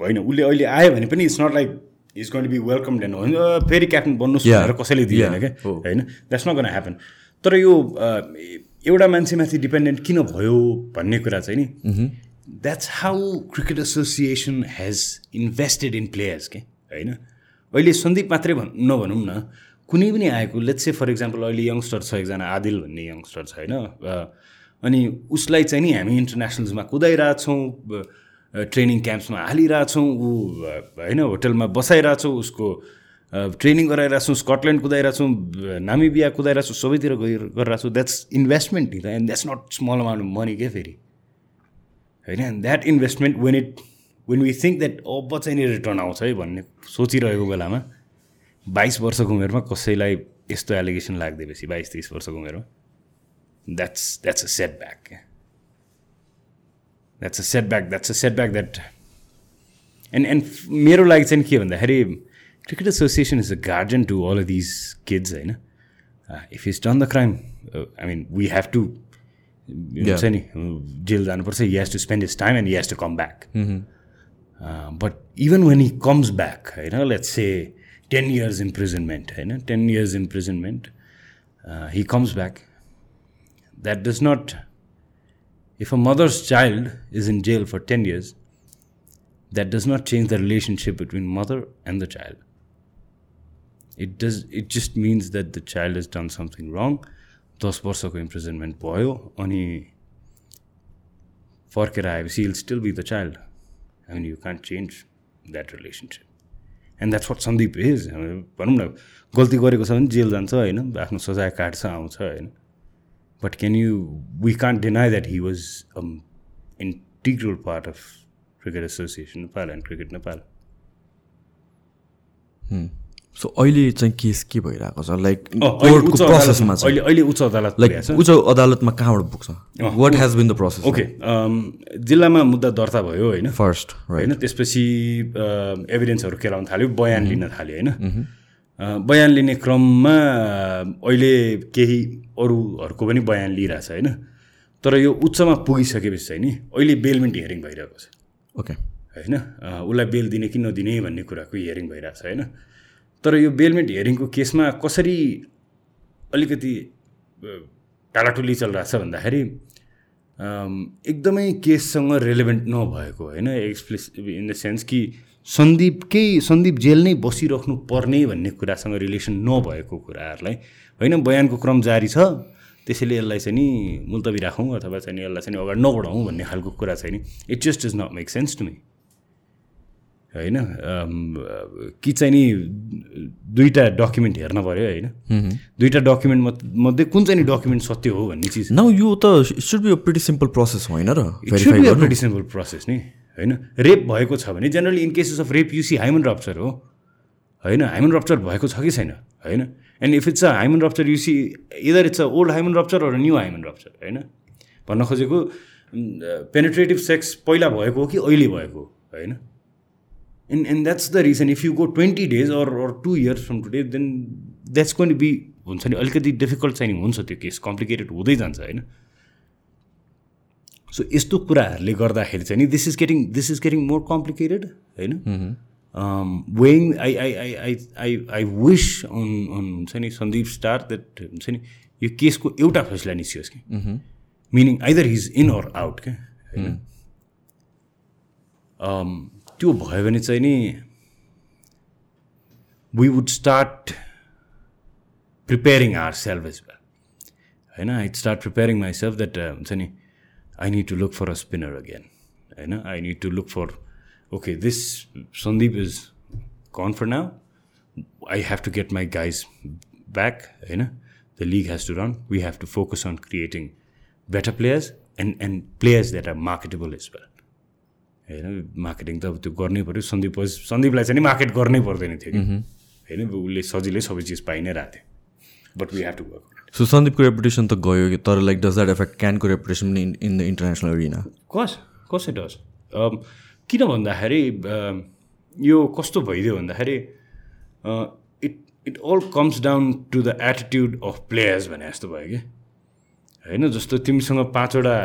होइन उसले अहिले आयो भने पनि it's not like is going be welcome "a, फेरि क्याप्टन बन्नुहोस्. भनेर कसैले दिएन. क्या। होइन? द्याट्स नट गन ह्यापन तर यो एउटा मान्छेमाथि डिपेन्डेन्ट किन भयो भन्ने कुरा चाहिँ नि that's how cricket association has invested in players के होइन? अहिले सन्दीप मात्रै भन् नभनौँ न कुनै पनि आएको लेट्स से फर इक्जाम्पल अहिले यङ्स्टर छ एकजना आदिल भन्ने यङ्स्टर छ होइन? अनि उसलाई चाहिँ नि हामी इन्टरनेसनल्समा कुदाइरहेछौँ ट्रेनिङ क्याम्प्समा हालिरहेछौँ ऊ होइन होटलमा बसाइरहेछौँ उसको ट्रेनिङ गराइरहेछौँ स्कटल्यान्ड कुदाइरहेछौँ नामिबिया कुदाइरहेछौँ सबैतिर गइ गरिरहेछौँ। द्याट्स इन्भेस्टमेन्ट नि त and that's not small amount of money के फेरि? होइन? And that investment when it when we think that अब चाहिँ नि रिटर्न आउँछ है भन्ने सोचिरहेको बेलामा बाइस वर्षको उमेरमा कसैलाई यस्तो एलिगेसन लाग्दिएपछि बाइस तिस वर्षको उमेरमा? That's that's a setback क्या that's a setback that's a setback that and and मेरो लागि चाहिँ के भन्दाखेरि cricket association is a guardian to all of these kids होइन? If is done the crime I mean we have to हुन्छ नि jail जानुपर्छ he has to spend his time and he has to come back but even when he comes back होइन let's say ten years imprisonment होइन ten years imprisonment he comes back that does not if a mother's child is in jail for 10 years, that does not change the relationship between mother and the child. It does it just means that the child has done something wrong. दस वर्षको imprisonment भयो अनि फर्केर आएपछि he'll still be the child I mean you can't change that relationship and that's what Sandeep is भनौँ न गल्ती गरेको छ भने जेल जान्छ होइन आफ्नो सजाय काट्छ आउँछ होइन But can you? We can't deny that he was an integral part of Cricket Association Nepal and Cricket Nepal. So अहिले चाहिँ केस के भइरहेको छ? लाइक कोर्टको प्रोसेसमा अहिले अहिले उच्च अदालत लाइक उच्च अदालतमा कहाँबाट पुग्छ? What has been the process okay जिल्लामा मुद्दा दर्ता भयो होइन? फर्स्ट होइन त्यसपछि एभिडेन्सहरू केलाउन थाल्यो बयान लिन थाल्यो होइन? बयान लिने क्रममा अहिले केही अरूहरूको पनि बयान लिइरहेछ होइन? तर यो उच्चमा पुगिसकेपछि चाहिँ नि अहिले बेलमेन्ट हियरिङ भइरहेको छ। ओके होइन? उसलाई बेल दिने कि नदिने भन्ने कुराको हियरिङ भइरहेछ होइन? तर यो बेलमेन्ट हियरिङको केसमा कसरी अलिकति टालाटुली चलिरहेछ भन्दाखेरि एकदमै केससँग रेलेभेन्ट नभएको होइन एक्सप्लेस इन द सेन्स कि सन्दीपकै सन्दीप जेल नै बसिराख्नु पर्ने भन्ने कुरासँग रिलेसन नभएको कुराहरूलाई होइन बयानको क्रम जारी छ त्यसैले यसलाई चाहिँ नि मुल्तवी राखौँ अथवा चाहिँ यसलाई चाहिँ अगाडि नबढाउँ भन्ने खालको कुरा चाहिँ नि it just does not make sense to me होइन कि चाहिँ नि दुईवटा डकुमेन्ट हेर्न पऱ्यो होइन। दुईवटा डकुमेन्ट मध्ये कुन चाहिँ नि डकुमेन्ट सत्य हो भन्ने चिज। नाउ यो त should be a pretty simple process होइन र? प्रिटी सिम्पल प्रोसेस नि होइन। रेप भएको छ भने generally in cases of rape you see hymen rupture हो। होइन हाइमन रप्चर भएको छ कि छैन होइन। And if it's a hymen rupture you see either it's a old hymen rupture or new hymen rupture होइन। भन्न खोजेको पेनेट्रेटिभ सेक्स पहिला भएको हो कि अहिले भएको हो होइन and and that's the reason if you go twenty days or or two years from today then that's going be हुन्छ नि अलिकति डिफिकल्ट चाहिँ हुन्छ त्यो केस कम्प्लिकेटेड हुँदै जान्छ होइन? सो यस्तो कुराहरूले गर्दाखेरि चाहिँ नि this is getting this is getting more complicated होइन? Weighing I I I I I I wish on on हुन्छ नि सन्दीप स्टार द्याट हुन्छ नि यो केसको एउटा फैसला निस्कियोस् कि meaning either he's in or out क्या होइन? Um, त्यो भयो भने चाहिँ नि we would start preparing ourselves as well होइन I start preparing myself that हुन्छ नि I need to look for a spinner again होइन I need to look for okay this Sandeep is gone for now I have to get my guys back होइन the league has to run we have to focus on creating better players and and players that are marketable as well होइन marketing त अब त्यो गर्नै पऱ्यो सन्दीप सन्दीपलाई चाहिँ नि market गर्नै पर्दैन थियो कि। होइन उसले सजिलै सबै चिज पाइ नै रहेको थियो। But we have to work so सन्दीपको reputation त गयो कि तर लाइक डज द्याट एफेक्ट क्यानको रेपुटेसन पनि इन द इन्टरनेसनल एरिना कस कसै डस किन भन्दाखेरि um, यो कस्तो भइदियो भन्दाखेरि it it all comes down to the attitude of players भने जस्तो भयो कि। होइन जस्तो तिमीसँग पाँचवटा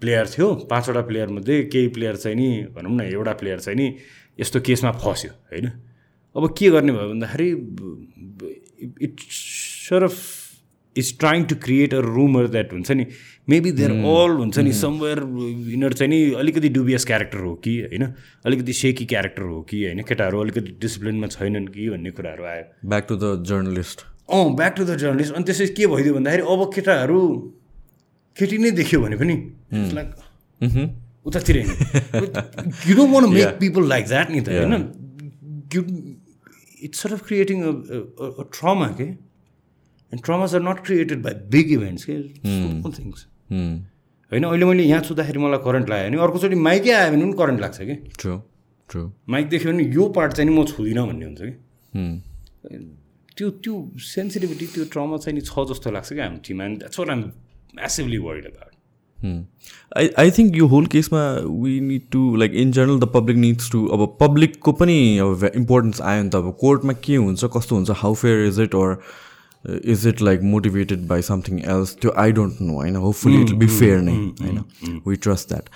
प्लेयर थियो पाँचवटा प्लेयरमध्ये केही प्लेयर चाहिँ नि भनौँ न एउटा प्लेयर चाहिँ नि यस्तो केसमा फस्यो होइन? अब के गर्ने भयो भन्दाखेरि it sort of is trying to create a rumour that हुन्छ नि मेबी देयर अल हुन्छ नि समवेयर यिनीहरू चाहिँ नि अलिकति डुबियस क्यारेक्टर हो कि होइन? अलिकति सेकी क्यारेक्टर हो कि होइन? केटाहरू अलिकति डिसिप्लिनमा छैनन् कि भन्ने कुराहरू आयो। Back to the journalist uh back to the journalist अनि त्यसपछि के भइदियो भन्दाखेरि अब केटाहरू केटी नै देख्यो भने पनि लाइक उतातिर you don't want make people like that नि त होइन? It's sort of creating trauma के and traumas are not created by big events के थिङ्स होइन अहिले मैले यहाँ छुँदाखेरि मलाई करेन्ट लाग्यो भने अर्कोचोटि माइकै आयो भने पनि करेन्ट लाग्छ कि ट्रु ट्रु माइक देख्यो भने यो पार्ट चाहिँ नि म छुँदिनँ भन्ने हुन्छ कि Hmm. त्यो त्यो सेन्सिटिभिटी त्यो ट्रमा चाहिँ नि छ जस्तो लाग्छ क्या हाम्रो टिममा that's what I'm massively worried about I I think यो होल केसमा we need to like in general the public needs to अब पब्लिकको पनि अब इम्पोर्टेन्स आयो नि त। अब कोर्टमा के हुन्छ कस्तो हुन्छ how fair is it or is it like motivated by something else त्यो आई डोन्ट नो होइन। होपफुली इट बी फेयर नै होइन। वी ट्रस्ट द्याट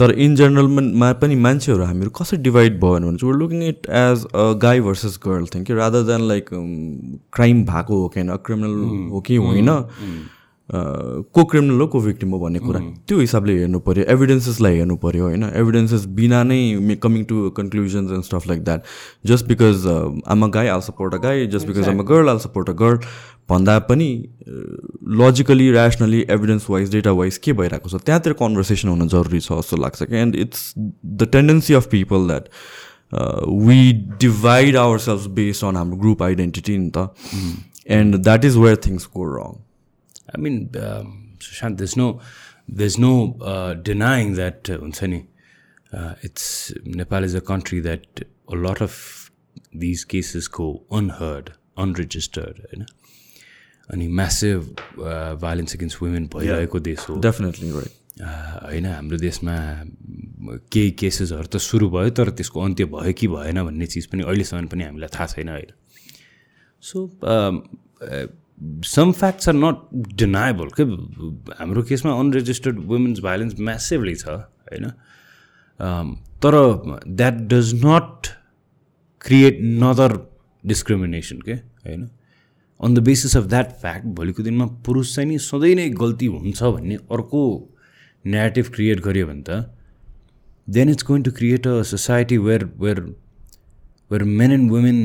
तर इन जेनरलमा पनि मान्छेहरू हामीहरू कसरी डिभाइड भयो भने चाहिँ looking it as a guy versus girl think rather than like crime भएको हो कि होइन क्रिमिनल हो कि होइन? को क्रिमिनल हो को भिक्टिम हो भन्ने कुरा। त्यो हिसाबले हेर्नु पऱ्यो एभिडेन्सेसलाई हेर्नु पऱ्यो होइन? एभिडेन्सेस बिना नै coming to conclusions and stuff like that just because I'm a guy I'll support a guy just because I'm a girl I'll support a girl भन्दा पनि logically rationally evidence wise data wise के भइरहेको छ? त्यहाँतिर conversation हुन जरुरी छ जस्तो लाग्छ कि and it's the tendency of people that we divide our self based on हाम्रो ग्रुप आइडेन्टिटी नि त। And that is where things go wrong Sushant, there's no, there's no uh, denying that uh, हुन्छ नि Nepal is a country that a lot of these cases go unheard, unregistered, होइन अनि massive violence against women भइरहेको देश हो definitely right होइन हाम्रो देशमा केही केसेसहरू त सुरु भयो तर त्यसको अन्त्य भयो कि भएन भन्ने चिज पनि अहिलेसम्म पनि हामीलाई थाहा छैन अहिले so some facts are not deniable के हाम्रो केसमा अनरेजिस्टर्ड वुमेन्स भाइलेन्स म्यासिभली छ होइन? तर that does not create another discrimination के होइन? On the basis of that fact भोलिको दिनमा पुरुष चाहिँ नि सधैँ नै गल्ती हुन्छ भन्ने अर्को नेगेटिभ क्रिएट गर्यो भने त then it's going to create a society where where where men and women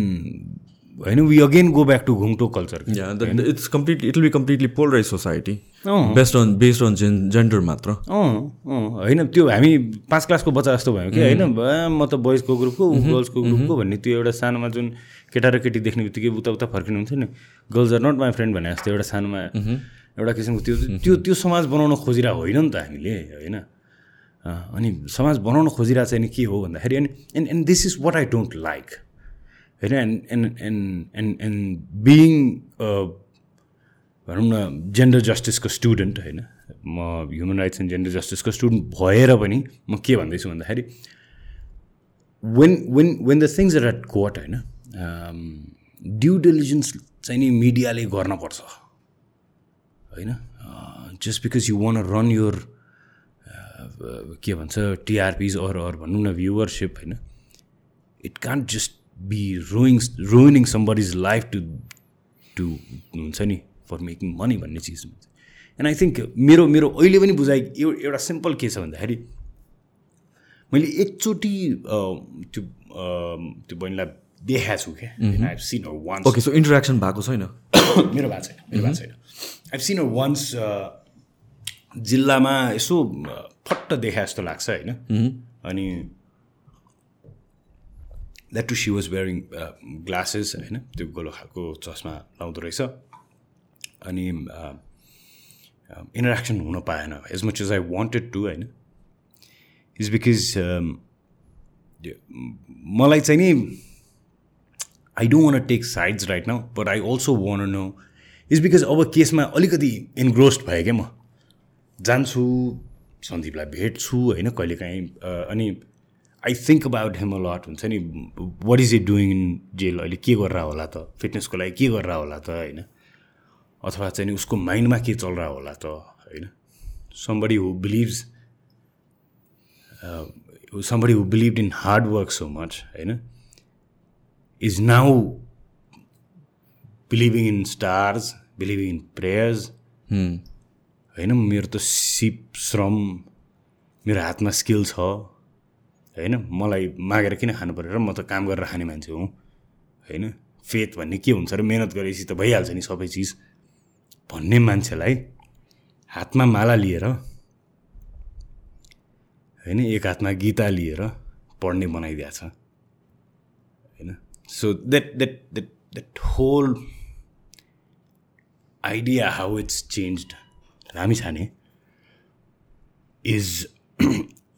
होइन we again go back to ghumto culture it's completely it be completely polarize society based on based on gen gender मात्र अँ अँ होइन त्यो हामी पाँच क्लासको बच्चा जस्तो भयो कि होइन बा, म त बोइजको ग्रुपको गर्ल्सको ग्रुपको भन्ने त्यो एउटा सानोमा जुन केटा र केटी देख्ने बित्तिकै उता उता फर्किनुहुन्थ्यो नि girls are not my friend भने जस्तो एउटा सानोमा एउटा किसिमको त्यो त्यो त्यो समाज बनाउन खोजिरहेको होइन नि त हामीले होइन। अनि समाज बनाउन खोजिरहेको चाहिँ नि के हो भन्दाखेरि अनि and and this is what I don't like होइन and and and and and being भनौँ न जेन्डर जस्टिसको स्टुडेन्ट होइन म ह्युमन राइट्स एन्ड जेन्डर जस्टिसको स्टुडेन्ट भएर पनि म के भन्दैछु भन्दाखेरि when when when the things are at court होइन ड्यु डिलिजेन्स चाहिँ नि मिडियाले गर्नपर्छ होइन just because you want run your के भन्छ टिआरपिज अर अर भनौँ न भ्युवरसिप होइन it can't just be ruin ruining somebody's life to to हुन्छ नि फर मेकिङ मनी भन्ने चिज एन्ड आई थिङ्क मेरो मेरो अहिले पनि बुझाइ एउ एउटा सिम्पल के छ भन्दाखेरि मैले एकचोटि त्यो त्यो बहिनीलाई देखाएको छु क्या I seen once okay so interaction भएको छैन? मेरो भएको छैन मेरो भएको छैन। आई सिन वान्स जिल्लामा यसो फट्ट देखा जस्तो लाग्छ होइन? अनि that to she was wearing glasses होइन? त्यो गोलो खालको चस्मा लाउँदो रहेछ। अनि इन्टरेक्सन हुन पाएन। As much as I wanted to होइन? इज बिकज मलाई चाहिँ नि I don't want take sides right now but I also want know is because अब केसमा अलिकति इन्ग्रोस्ड भएँ क्या म। जान्छु सन्दीपलाई भेट्छु होइन? कहिलेकाहीँ अनि I think about him lot हुन्छ नि what is it doing in jail अहिले के गरेर होला त? फिटनेसको लागि के गरेर होला त? होइन? अथवा चाहिँ उसको माइन्डमा के चलिरहेको होला त? होइन? Somebody who believes somebody who believe in hard work so much होइन? Is now believing in stars believing in prayers होइन मेरो त सिप श्रम मेरो हातमा स्किल छ। होइन? मलाई मागेर किन खानु पऱ्यो र म त काम गरेर खाने मान्छे हुँ। होइन? फेथ भन्ने के हुन्छ र मिहिनेत गरेपछि त भइहाल्छ नि सबै चिज। भन्ने मान्छेलाई हातमा माला लिएर होइन? एक हातमा गीता लिएर पढ्ने बनाइदिएको छ। होइन? So that that that that whole idea how it's change Rami छाने is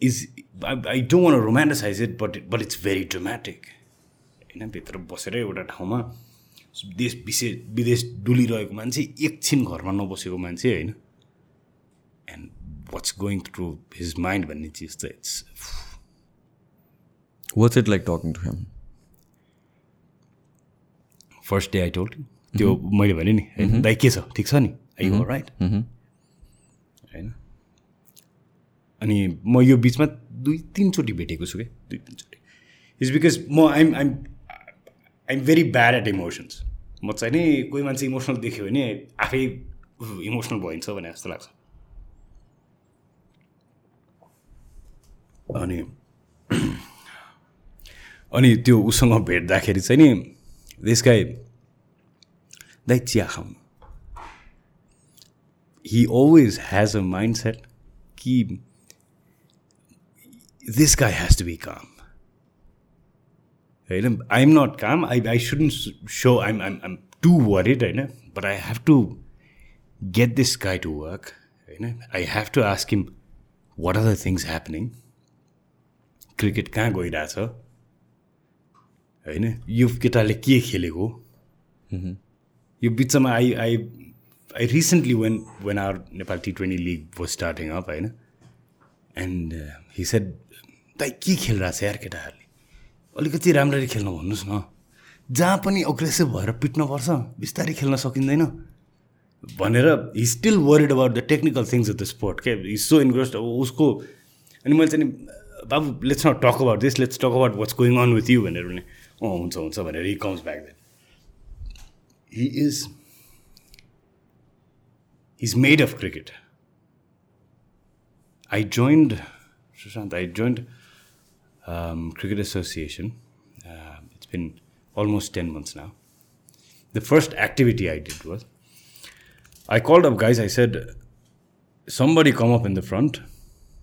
is I don't want romanticize it but but it's very dramatic होइन भित्र बसेर एउटा ठाउँमा देश विशेष विदेश डुलिरहेको मान्छे एकछिन घरमा नबसेको मान्छे होइन? And what's going through his mind भन्ने चिज चाहिँ it's what's it like talking to him first day I told त्यो मैले भने नि होइन दाइ के छ? ठिक छ नि? आई राइट होइन अनि म यो बिचमा दुई तिनचोटि भेटेको छु क्या दुई तिनचोटि। इज बिकज म I'm I'm I'm very bad at emotions म चाहिँ नि कोही मान्छे इमोसनल देख्यो भने आफै इमोसनल भइन्छ भने जस्तो लाग्छ। अनि अनि त्यो उसँग भेट्दाखेरि चाहिँ नि देशकाई दाइ चिया खाउनु he always has a mindset कि this guy has to be calm. होइन I'm not calm. I, I shouldn't show I'm, I'm, I'm too worried होइन but I have to get this guy to work होइन I have to ask him what are the things happening cricket कहाँ गइरहेछ होइन यो केटाले के खेलेको यो बिचमा I I I recently when when our Nepal T20 league was starting up, होइन एन्ड हि सेड दाइ के खेलिरहेको छ यार केटाहरूले? अलिकति राम्ररी खेल्नु भन्नुहोस् न। जहाँ पनि अग्रेसिभ भएर पिट्नुपर्छ बिस्तारै खेल्न सकिँदैन। भनेर he still worried about the technical things of the sport के? हि सो इन्ग्रोस्ड अब उसको अनि मैले चाहिँ बाबु let's not talk about this let's talk about what's going on with you भनेर भने अँ हुन्छ हुन्छ भनेर he comes back then he is he's made of cricket. I joined, Sushant, I joined um, Cricket Association. Uh, it's been almost 10 months now. The first activity I did was I called up guys, I said, somebody come up in the front,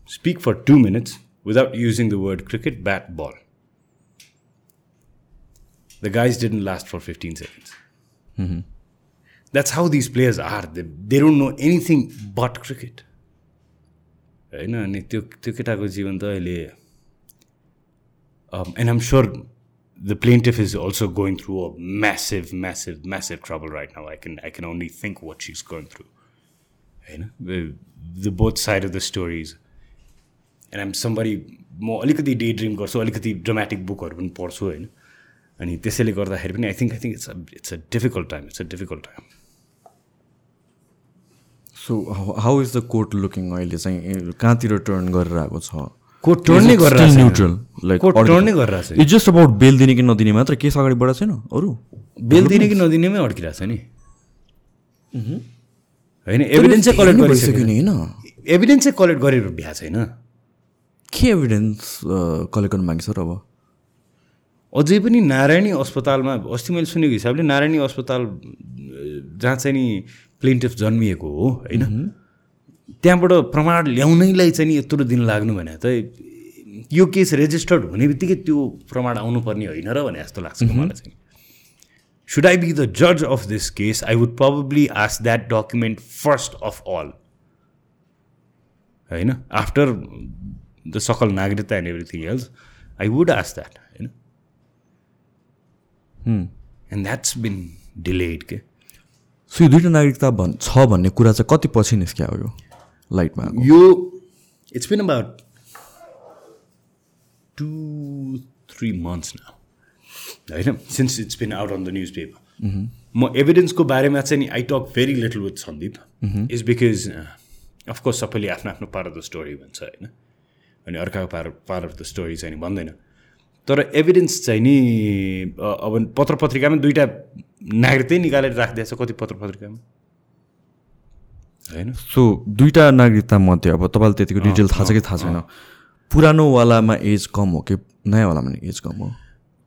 speak for two minutes without using the word cricket, bat, ball. The guys didn't last for 15 seconds. Mm-hmm. That's how these players are they they don't know anything but cricket होइन अनि त्यो त्यो केटाको जीवन त अहिले and I'm sure the plaintiff is also going through a massive massive massive trouble right now I can I can only think what she is going through होइन the both side of the stories and I'm somebody म अलिकति day dream गर्छु अलिकति dramatic बुकहरू पनि पढ्छु होइन अनि त्यसैले गर्दाखेरि पनि I think I think it's a it's a difficult time it's a difficult time so how is the court looking अहिले चाहिँ कहाँतिर टर्न गरेर आएको छ कोर्ट टर्न नै गरेर न्युट्रल लाइक टर्न नै गरेर छ इट्स जस्ट अबाउट बेल दिने कि नदिने मात्र केस अगाडि बढाएको छैन? अरू? बेल दिने कि नदिनेमै अड्किरहेको छ नि होइन एभिडेन्स चाहिँ कलेक्ट गरिसक्यो नि होइन। एभिडेन्स चाहिँ कलेक्ट गरेर भ्या छैन। के एभिडेन्स कलेक्ट गर्नु मागिन्छ र अब? अझै पनि नारायणी अस्पतालमा अस्ति मैले सुनेको हिसाबले नारायणी अस्पताल जहाँ चाहिँ नि प्लेन्टिफ जन्मिएको हो होइन? त्यहाँबाट प्रमाण ल्याउनैलाई चाहिँ नि यत्रो दिन लाग्नु भने त यो केस रेजिस्टर्ड हुने बित्तिकै त्यो प्रमाण आउनुपर्ने होइन र भने जस्तो लाग्छ मलाई चाहिँ। सुड आई बी द जज of this case I would probably ask that document first of all होइन? आफ्टर द सकल नागरिकता and everything else I would ask that होइन? एन्ड द्याट्स बिन डिलेड के? सो यो दुइटा नागरिकता भन् छ भन्ने कुरा चाहिँ कति पछि निस्क्या हो यो? लाइटमा? यो it's been about two three months न होइन? Since it's been out on the news paper म एभिडेन्सको बारेमा चाहिँ नि I talk very little with Sandeep is because of course सबैले आफ्नो आफ्नो पार्ट अफ द स्टोरी भन्छ होइन? अनि अर्काको पार पार्ट अफ द स्टोरी चाहिँ नि भन्दैन। तर एभिडेन्स चाहिँ नि अब पत्र पत्रिकामा दुइटा नागरिकतै निकालेर राखिदिएछ कति पत्र पत्रिकामा? होइन? सो दुइटा नागरिकता मध्ये अब तपाईँलाई त्यतिको डिटेल थाहा छ कि थाहा छैन। पुरानोवालामा एज कम हो कि नयाँवालामा नि एज कम हो?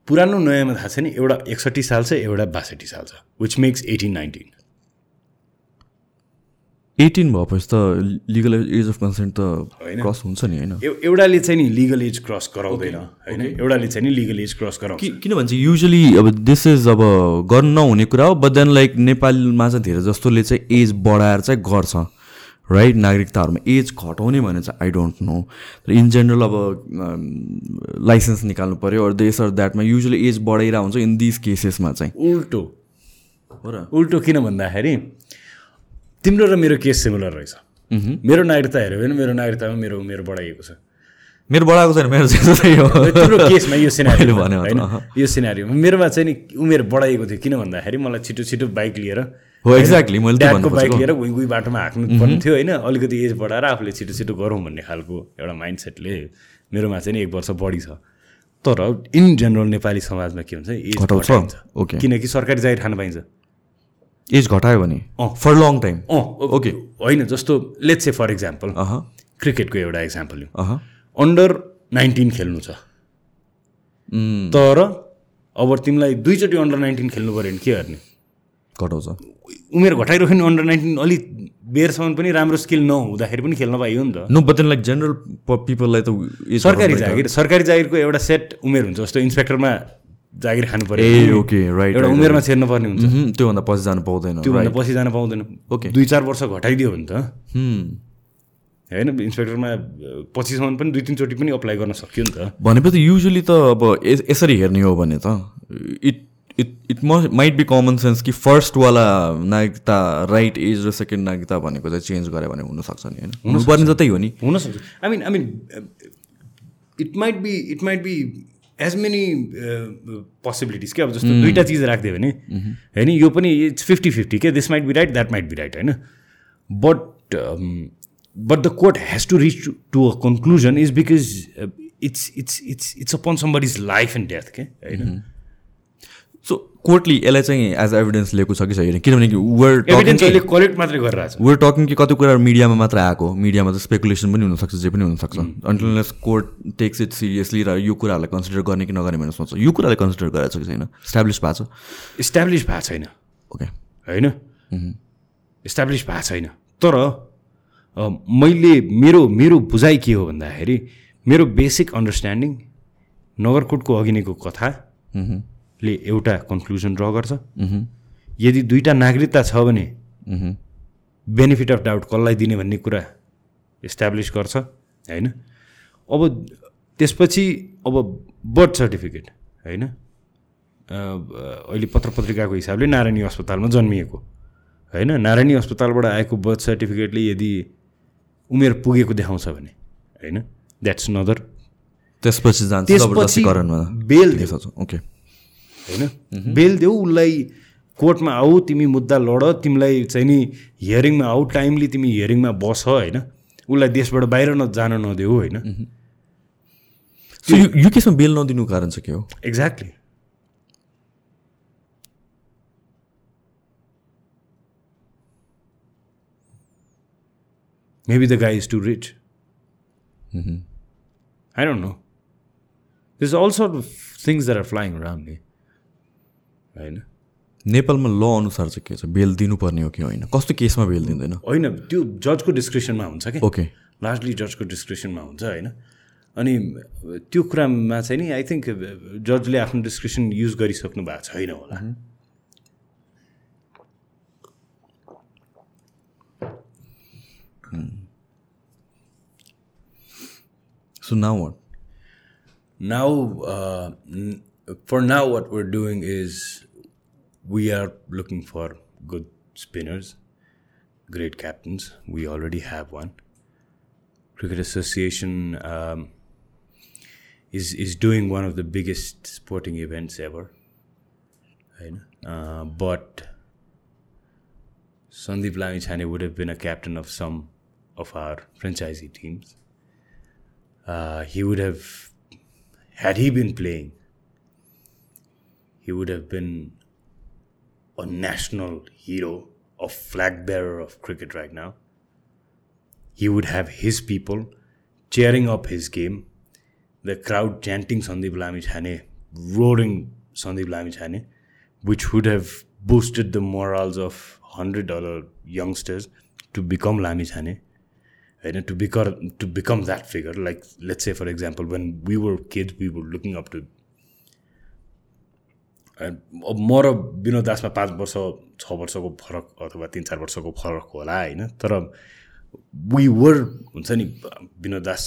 पुरानो नयाँमा थाहा छैन एउटा एकसट्ठी साल छ एउटा बासठी साल छ which makes eighteen nineteen eighteen भएपछि त लिगल एज अफ कन्सेन्ट त। क्रस हुन्छ नि होइन। एउ- एउटाले चाहिँ नि लिगल एज क्रस गराउँदैन होइन? एउटाले चाहिँ नि लिगल एज क्रस गराउँछ। कि- किनभने चाहिँ युजली अब दिस इज अब गर्नु नहुने कुरा हो बट देन लाइक नेपालमा चाहिँ धेरै जस्तोले चाहिँ एज बढाएर चाहिँ गर्छ राइट नागरिकताहरूमा एज घटाउने भने चाहिँ आई डोन्ट नो तर इन जेनरल अब लाइसेन्स निकाल्नु पऱ्यो अरू देश अर द्याटमा युजली एज बढाइरहेको हुन्छ इन दिस केसेसमा चाहिँ। उल्टो। हो र। उल्टो किन भन्दाखेरि तिम्रो र मेरो केस सिमिलर रहेछ। मेरो नागरिकता हेऱ्यो भने मेरो नागरिकतामा मेरो उमेर बढाइएको छ। मेरो बढाएको छैन मेरो तिम्रो केसमा यो सिनारी होइन। यो सिनारीमा मेरोमा चाहिँ नि उमेर बढाइएको थियो किन भन्दाखेरि मलाई छिटो छिटो बाइक लिएर हो एक्ज्याक्टली मैले ड्याडको बाइक लिएर गुई गुई बाटोमा हाँक्नु पर्ने थियो होइन? अलिकति एज बढाएर आफूले छिटो छिटो गरौँ भन्ने खालको एउटा माइन्ड सेटले मेरोमा चाहिँ नि एक वर्ष बढी छ। तर इन जेनरल नेपाली समाजमा के हुन्छ एज घटाउँछ? ओके। किनकि सरकारी जागिर खान पाइन्छ। एज घटायो भने। For long time um. Okay होइन जस्तो लेट्स से फर इक्जाम्पल क्रिकेटको एउटा इक्जाम्पल लिउँ। अन्डर नाइन्टिन खेल्नु छ। तर अब तिमीलाई दुईचोटि अन्डर नाइन्टिन खेल्नु पऱ्यो भने के गर्ने? घटाउँछ। उमेर घटाइरह्यो नि अन्डर नाइन्टिन अलिक बेरसम्म पनि राम्रो स्किल नहुँदाखेरि पनि खेल्न पाइयो नि त। नो बट लाइक जेनरल पिपललाई त सरकारी जागिर सरकारी जागिरको एउटा सेट उमेर हुन्छ जस्तो इन्सपेक्टरमा जागिर खानु पऱ्यो ए ओके राइट एउटा उमेरमा छेर्नु पर्ने हुन्छ। त्योभन्दा पछि जानु पाउँदैन त्योभन्दा पछि जान पाउँदैन। ओके। दुई चार वर्ष घटाइदियो भने त. होइन इन्सपेक्टरमा पछिसम्म पनि दुई तिनचोटि पनि अप्लाई गर्न सक्यो नि त। भनेपछि युजली त अब यस- यसरी हेर्ने हो भने त। इट इट इट म माइट बी कमन सेन्स कि फर्स्टवाला नागरिकता राइट एज र सेकेन्ड नागरिकता भनेको चाहिँ चेन्ज गऱ्यो भने हुनसक्छ नि होइन? हुनुपर्ने त त्यही हो नि। हुनसक्छ। I mean I mean it might be it might be as many possibilities क्या अब जस्तो दुइटा चिज राखिदियो भने होइन यो पनि इट्स फिफ्टी फिफ्टी के this might be right that might be right होइन? But but the court has to reach to a conclusion is because it's it's it's it's upon somebody's life and death के होइन? So कोर्टले यसलाई चाहिँ as evidence लिएको छ कि छैन? किनभने वेयर टकिङ कि कति कुरा मिडियामा मात्र आएको। मिडियामा त स्पेकुलेसन पनि हुनसक्छ जे पनि हुनसक्छ। Unless court takes it seriously र यो कुराहरूलाई कन्सिडर गर्ने कि नगर्ने भनेर सोच्छ। यो कुरालाई कन्सिडर गरेको छ कि छैन? इस्टाब्लिस भएको छ? इस्टाब्लिस भएको छैन। ओके होइन? इस्टाब्लिस भएको छैन। तर मैले मेरो मेरो बुझाइ के हो भन्दाखेरि मेरो बेसिक अन्डरस्ट्यान्डिङ नगरकोटको अघिनेको कथाले एउटा कन्क्लुजन ड्र गर्छ। यदि दुईवटा नागरिकता छ भने बेनिफिट अफ डाउट कसलाई दिने भन्ने कुरा इस्टाब्लिस गर्छ होइन? अब त्यसपछि अब बर्थ सर्टिफिकेट होइन? अहिले पत्र पत्रिकाको हिसाबले नारायणी अस्पतालमा जन्मिएको होइन? नारायणी अस्पतालबाट आएको बर्थ सर्टिफिकेटले यदि उमेर पुगेको देखाउँछ भने होइन? द्याट्स नदर त्यसपछि जान्छ बेल ओके होइन? बेल देऊ उसलाई कोर्टमा आऊ तिमी मुद्दा लड तिमीलाई चाहिँ नि हियरिङमा आऊ टाइमली तिमी हियरिङमा बस होइन? उसलाई देशबाट बाहिर न जान नदेऊ होइन? यो केसमा बेल नदिनु कारण चाहिँ के हो? Exactly Maybe the guy is too rich. I don't know. This all sort of things there are flying नि होइन? नेपालमा ल अनुसार चाहिँ के छ? बेल दिनुपर्ने हो कि होइन? कस्तो केसमा बेल दिँदैन? होइन त्यो जजको डिस्क्रिप्सनमा हुन्छ कि? ओके लार्जली जजको डिस्क्रिप्सनमा हुन्छ होइन? अनि त्यो कुरामा चाहिँ नि आई थिङ्क जजले आफ्नो डिस्क्रिप्सन युज गरिसक्नु भएको छैन होला। So now what n- for now what we're doing is we are looking for good spinners great captains. We already have one. Cricket association um, is is doing one of the biggest sporting events ever right? uh, but Sandeep Lamichhane would have been a captain of some of our franchisee teams. Uh, he would have had he been playing, he would have been a national hero, a flag bearer of cricket right now. He would have his people cheering up his game, the crowd chanting Sandeep Lamichhane, roaring Sandeep Lamichhane, which would have boosted the morals of $100 youngsters to become Lamichhane. Right? to become to become that figure, like let's say for example, when we were kids, we were looking up to अब म र विनोद दासमा पाँच वर्ष छ वर्षको फरक अथवा तिन चार वर्षको फरक होला होइन? तर वी वर हुन्छ नि विनोद दास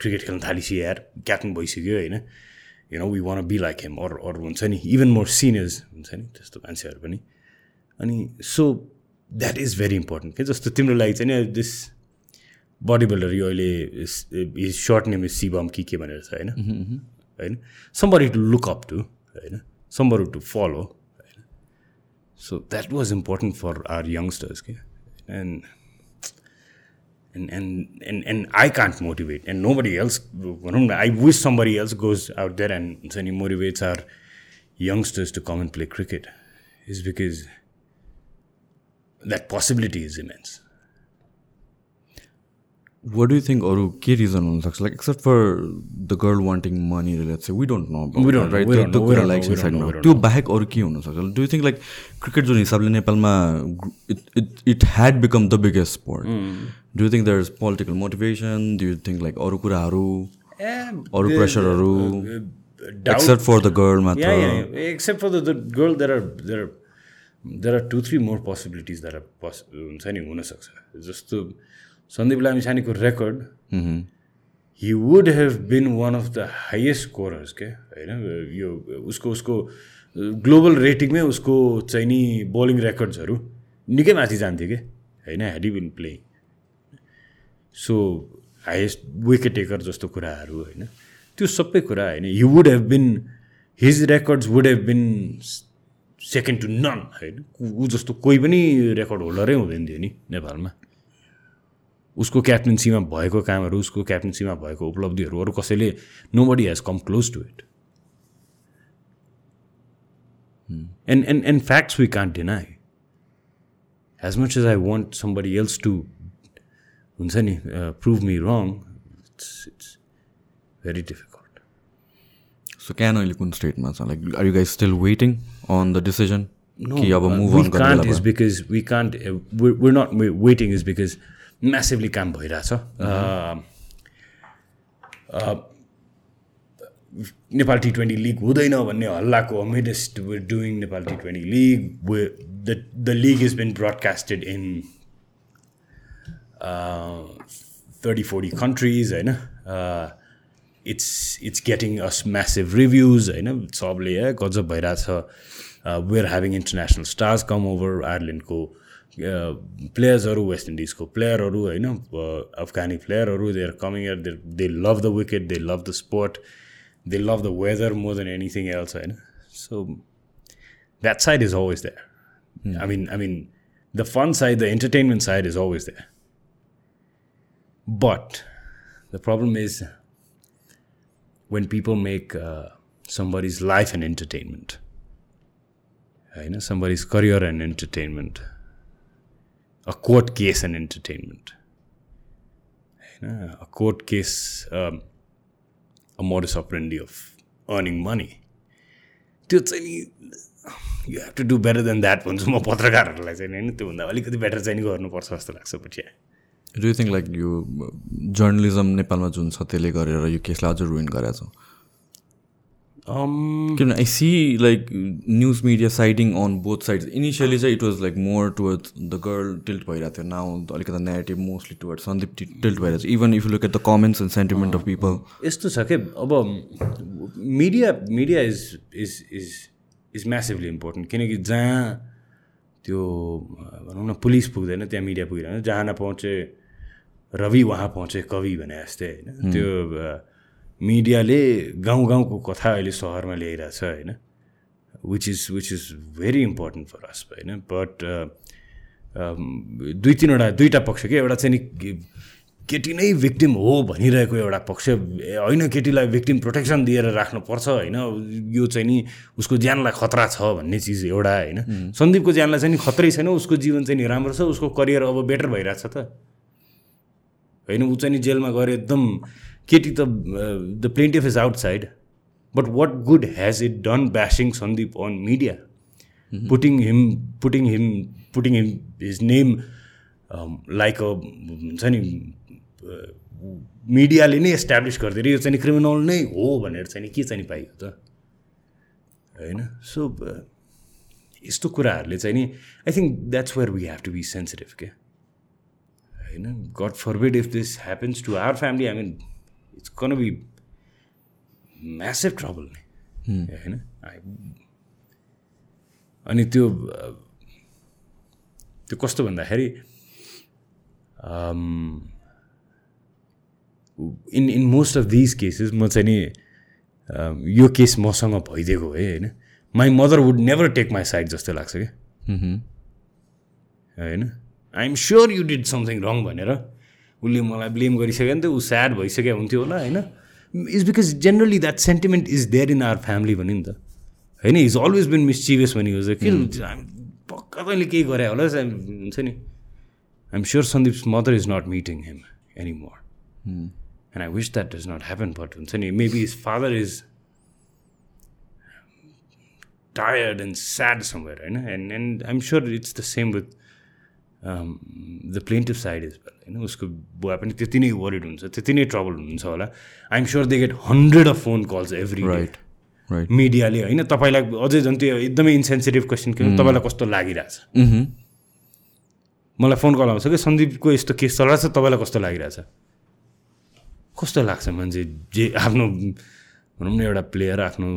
क्रिकेट खेल्न थालिसक्यो यार क्याप्टन भइसक्यो होइन? You know we want be like him अरू अरू हुन्छ नि इभन मोर सिनियर्स हुन्छ नि त्यस्तो मान्छेहरू पनि। अनि so that is very important के जस्तो तिम्रो लागि चाहिँ नि दिस बडी बिल्डर यो अहिले is short name is Shivam कि के भनेर छ होइन? होइन? Somebody to look up to होइन? somebody to follow. So that was important for our youngsters. Okay? And and, and and and I can't motivate, and nobody else. I wish somebody else goes out there and so motivates our youngsters to come and play cricket, is because that possibility is immense. What do you think अरू के reason हुनसक्छ like except for the girl wanting money let's say we don't know त्यो बाहेक अरू के हुनसक्छ do think like cricket जुन हिसाबले नेपालमा it it had become the biggest sport do think there is political motivation do think like अरू कुराहरू अरू प्रेसरहरू एक्सेप्ट फर द गर्ल मात्र the, the girl, there are there are there are two three more possibilities that are poss हुन्छ नि हुनसक्छ जस्तो Sandeep लामिछानेको record he would have been one of the highest scorers के होइन यो उसको उसको ग्लोबल रेटिङमै उसको चाहिँ नि बलिङ रेकर्ड्सहरू निकै माथि जान्थ्यो कि होइन had he been play so highest wicket taker जस्तो कुराहरू होइन त्यो सबै कुरा होइन he would have been his records would have been second to none होइन ऊ जस्तो कोही पनि रेकर्ड होल्डरै हुँदैन थियो नि नेपालमा उसको क्याप्टेन्सीमा भएको कामहरू उसको क्याप्टेन्सीमा भएको उपलब्धिहरू अरू कसैले nobody has come close to it and and and facts we can't deny as much as I want somebody else to हुन्छ नि prove me wrong it's it's very difficult so can अहिले कुन स्टेटमा छ like are you guys still waiting on the decision कि अब move on can't गर्ने is because we can't uh, we're, we're massively काम भइरहेछ नेपाल टी ट्वेन्टी लिग हुँदैन भन्ने हल्लाको amidst we're doing Nepal T twenty league the the league is been broadcasted in thirty forty countries होइन? It's it's getting us massive reviews होइन? सबले है गजब भइरहेछ. We're having international stars come over आयरल्यान्डको प्लेयर्सहरू वेस्ट इन्डिजको प्लेयरहरू होइन अफगानी प्लेयरहरू they are coming here they they love the wicket they love the sport they love the weather more than anything else होइन so that side is always there I mean, I mean, the fun side, the entertainment side is always there. But the problem is when people make uh, somebody's life an entertainment, you know, somebody's career an entertainment, Case an entertainment, you know, a court case, um, a modus operandi of earning money त्यो चाहिँ नि you have to do better than that भन्छु म पत्रकारहरूलाई चाहिँ होइन त्योभन्दा अलिकति बेटर चाहिँ नि गर्नुपर्छ जस्तो लाग्छ पछि डु यु थिङ्क लाइक यो जर्नलिजम नेपालमा जुन छ त्यसले गरेर यो केसलाई अझ रुइन गरेको छ किनभने I see like news media siding on both sides initially चाहिँ it was like more towards the girl tilt भइरहेको थियो नाउ अलिकति negative mostly towards Sandeep tilt भइरहेको छ even if look at the comments and sentiment of people यस्तो छ कि अब media media is is is is massively important किनकि जहाँ त्यो भनौँ न पुलिस पुग्दैन त्यहाँ मिडिया पुगिरहेन जहाँ नपहुँचे रवि वहाँ पहुँचे कवि भने जस्तै होइन? त्यो मिडियाले गाउँ गाउँको कथा अहिले सहरमा ल्याइरहेछ होइन? Which is which is very important for us होइन? बट दुई तिनवटा दुईवटा पक्ष के? एउटा चाहिँ नि केटी नै भिक्टिम हो भनिरहेको एउटा पक्ष होइन केटीलाई भिक्टिम प्रोटेक्सन दिएर राख्नुपर्छ होइन? यो चाहिँ नि उसको ज्यानलाई खतरा छ भन्ने चिज एउटा होइन? सन्दीपको ज्यानलाई चाहिँ नि खतरै छैन उसको जीवन चाहिँ नि राम्रो छ उसको करियर अब बेटर भइरहेछ त। होइन? ऊ चाहिँ नि जेलमा गएर एकदम केटी त the plaintiff is outside but what good has it done bashing Sandeep on media putting him putting him putting him his name like a हुन्छ नि मिडियाले नै एस्टाब्लिस गरिदिएर यो चाहिँ क्रिमिनल नै हो भनेर चाहिँ के चाहिँ पाइयो त? होइन सो यस्तो कुराहरूले चाहिँ नि I think that's where we have to be sensitive के होइन God forbid if this happens to our family I mean it's can be massive trouble नै होइन अनि त्यो त्यो कस्तो भन्दाखेरि in in most of these cases म चाहिँ नि यो केस मसँग भइदिएको है होइन? My mother would never take my side जस्तो लाग्छ क्या? होइन? I am sure you did something wrong भनेर उसले मलाई ब्लेम गरिसक्यो भने त ऊ स्याड भइसक्यो हुन्थ्यो होला होइन? Is because generally that sentiment is there in our family भन्यो नि त। होइन? इज अलवेज बिन मिसचिभियस भने हो के पक्का तैँले केही गरे होला हुन्छ नि। I'm sure Sandeep's mother is not meeting him any more and I wish that does not happen but हुन्छ नि maybe his father is tired and sad somewhere होइन? And and I'm sure it's the same with the plaintiff side is well होइन उसको बुवा पनि त्यति नै worried हुन्छ त्यति नै ट्रबल हुनुहुन्छ होला। I'm sure they get hundred of phone calls every right right मिडियाले होइन तपाईँलाई अझै झन् त्यो एकदमै इन्सेन्सिटिभ क्वेसन किन तपाईँलाई कस्तो लागिरहेछ? मलाई फोन कल आउँछ कि सन्दीपको यस्तो केस चलिरहेको छ तपाईँलाई कस्तो लागिरहेछ? कस्तो लाग्छ मान्छे? जे आफ्नो भनौँ न एउटा प्लेयर आफ्नो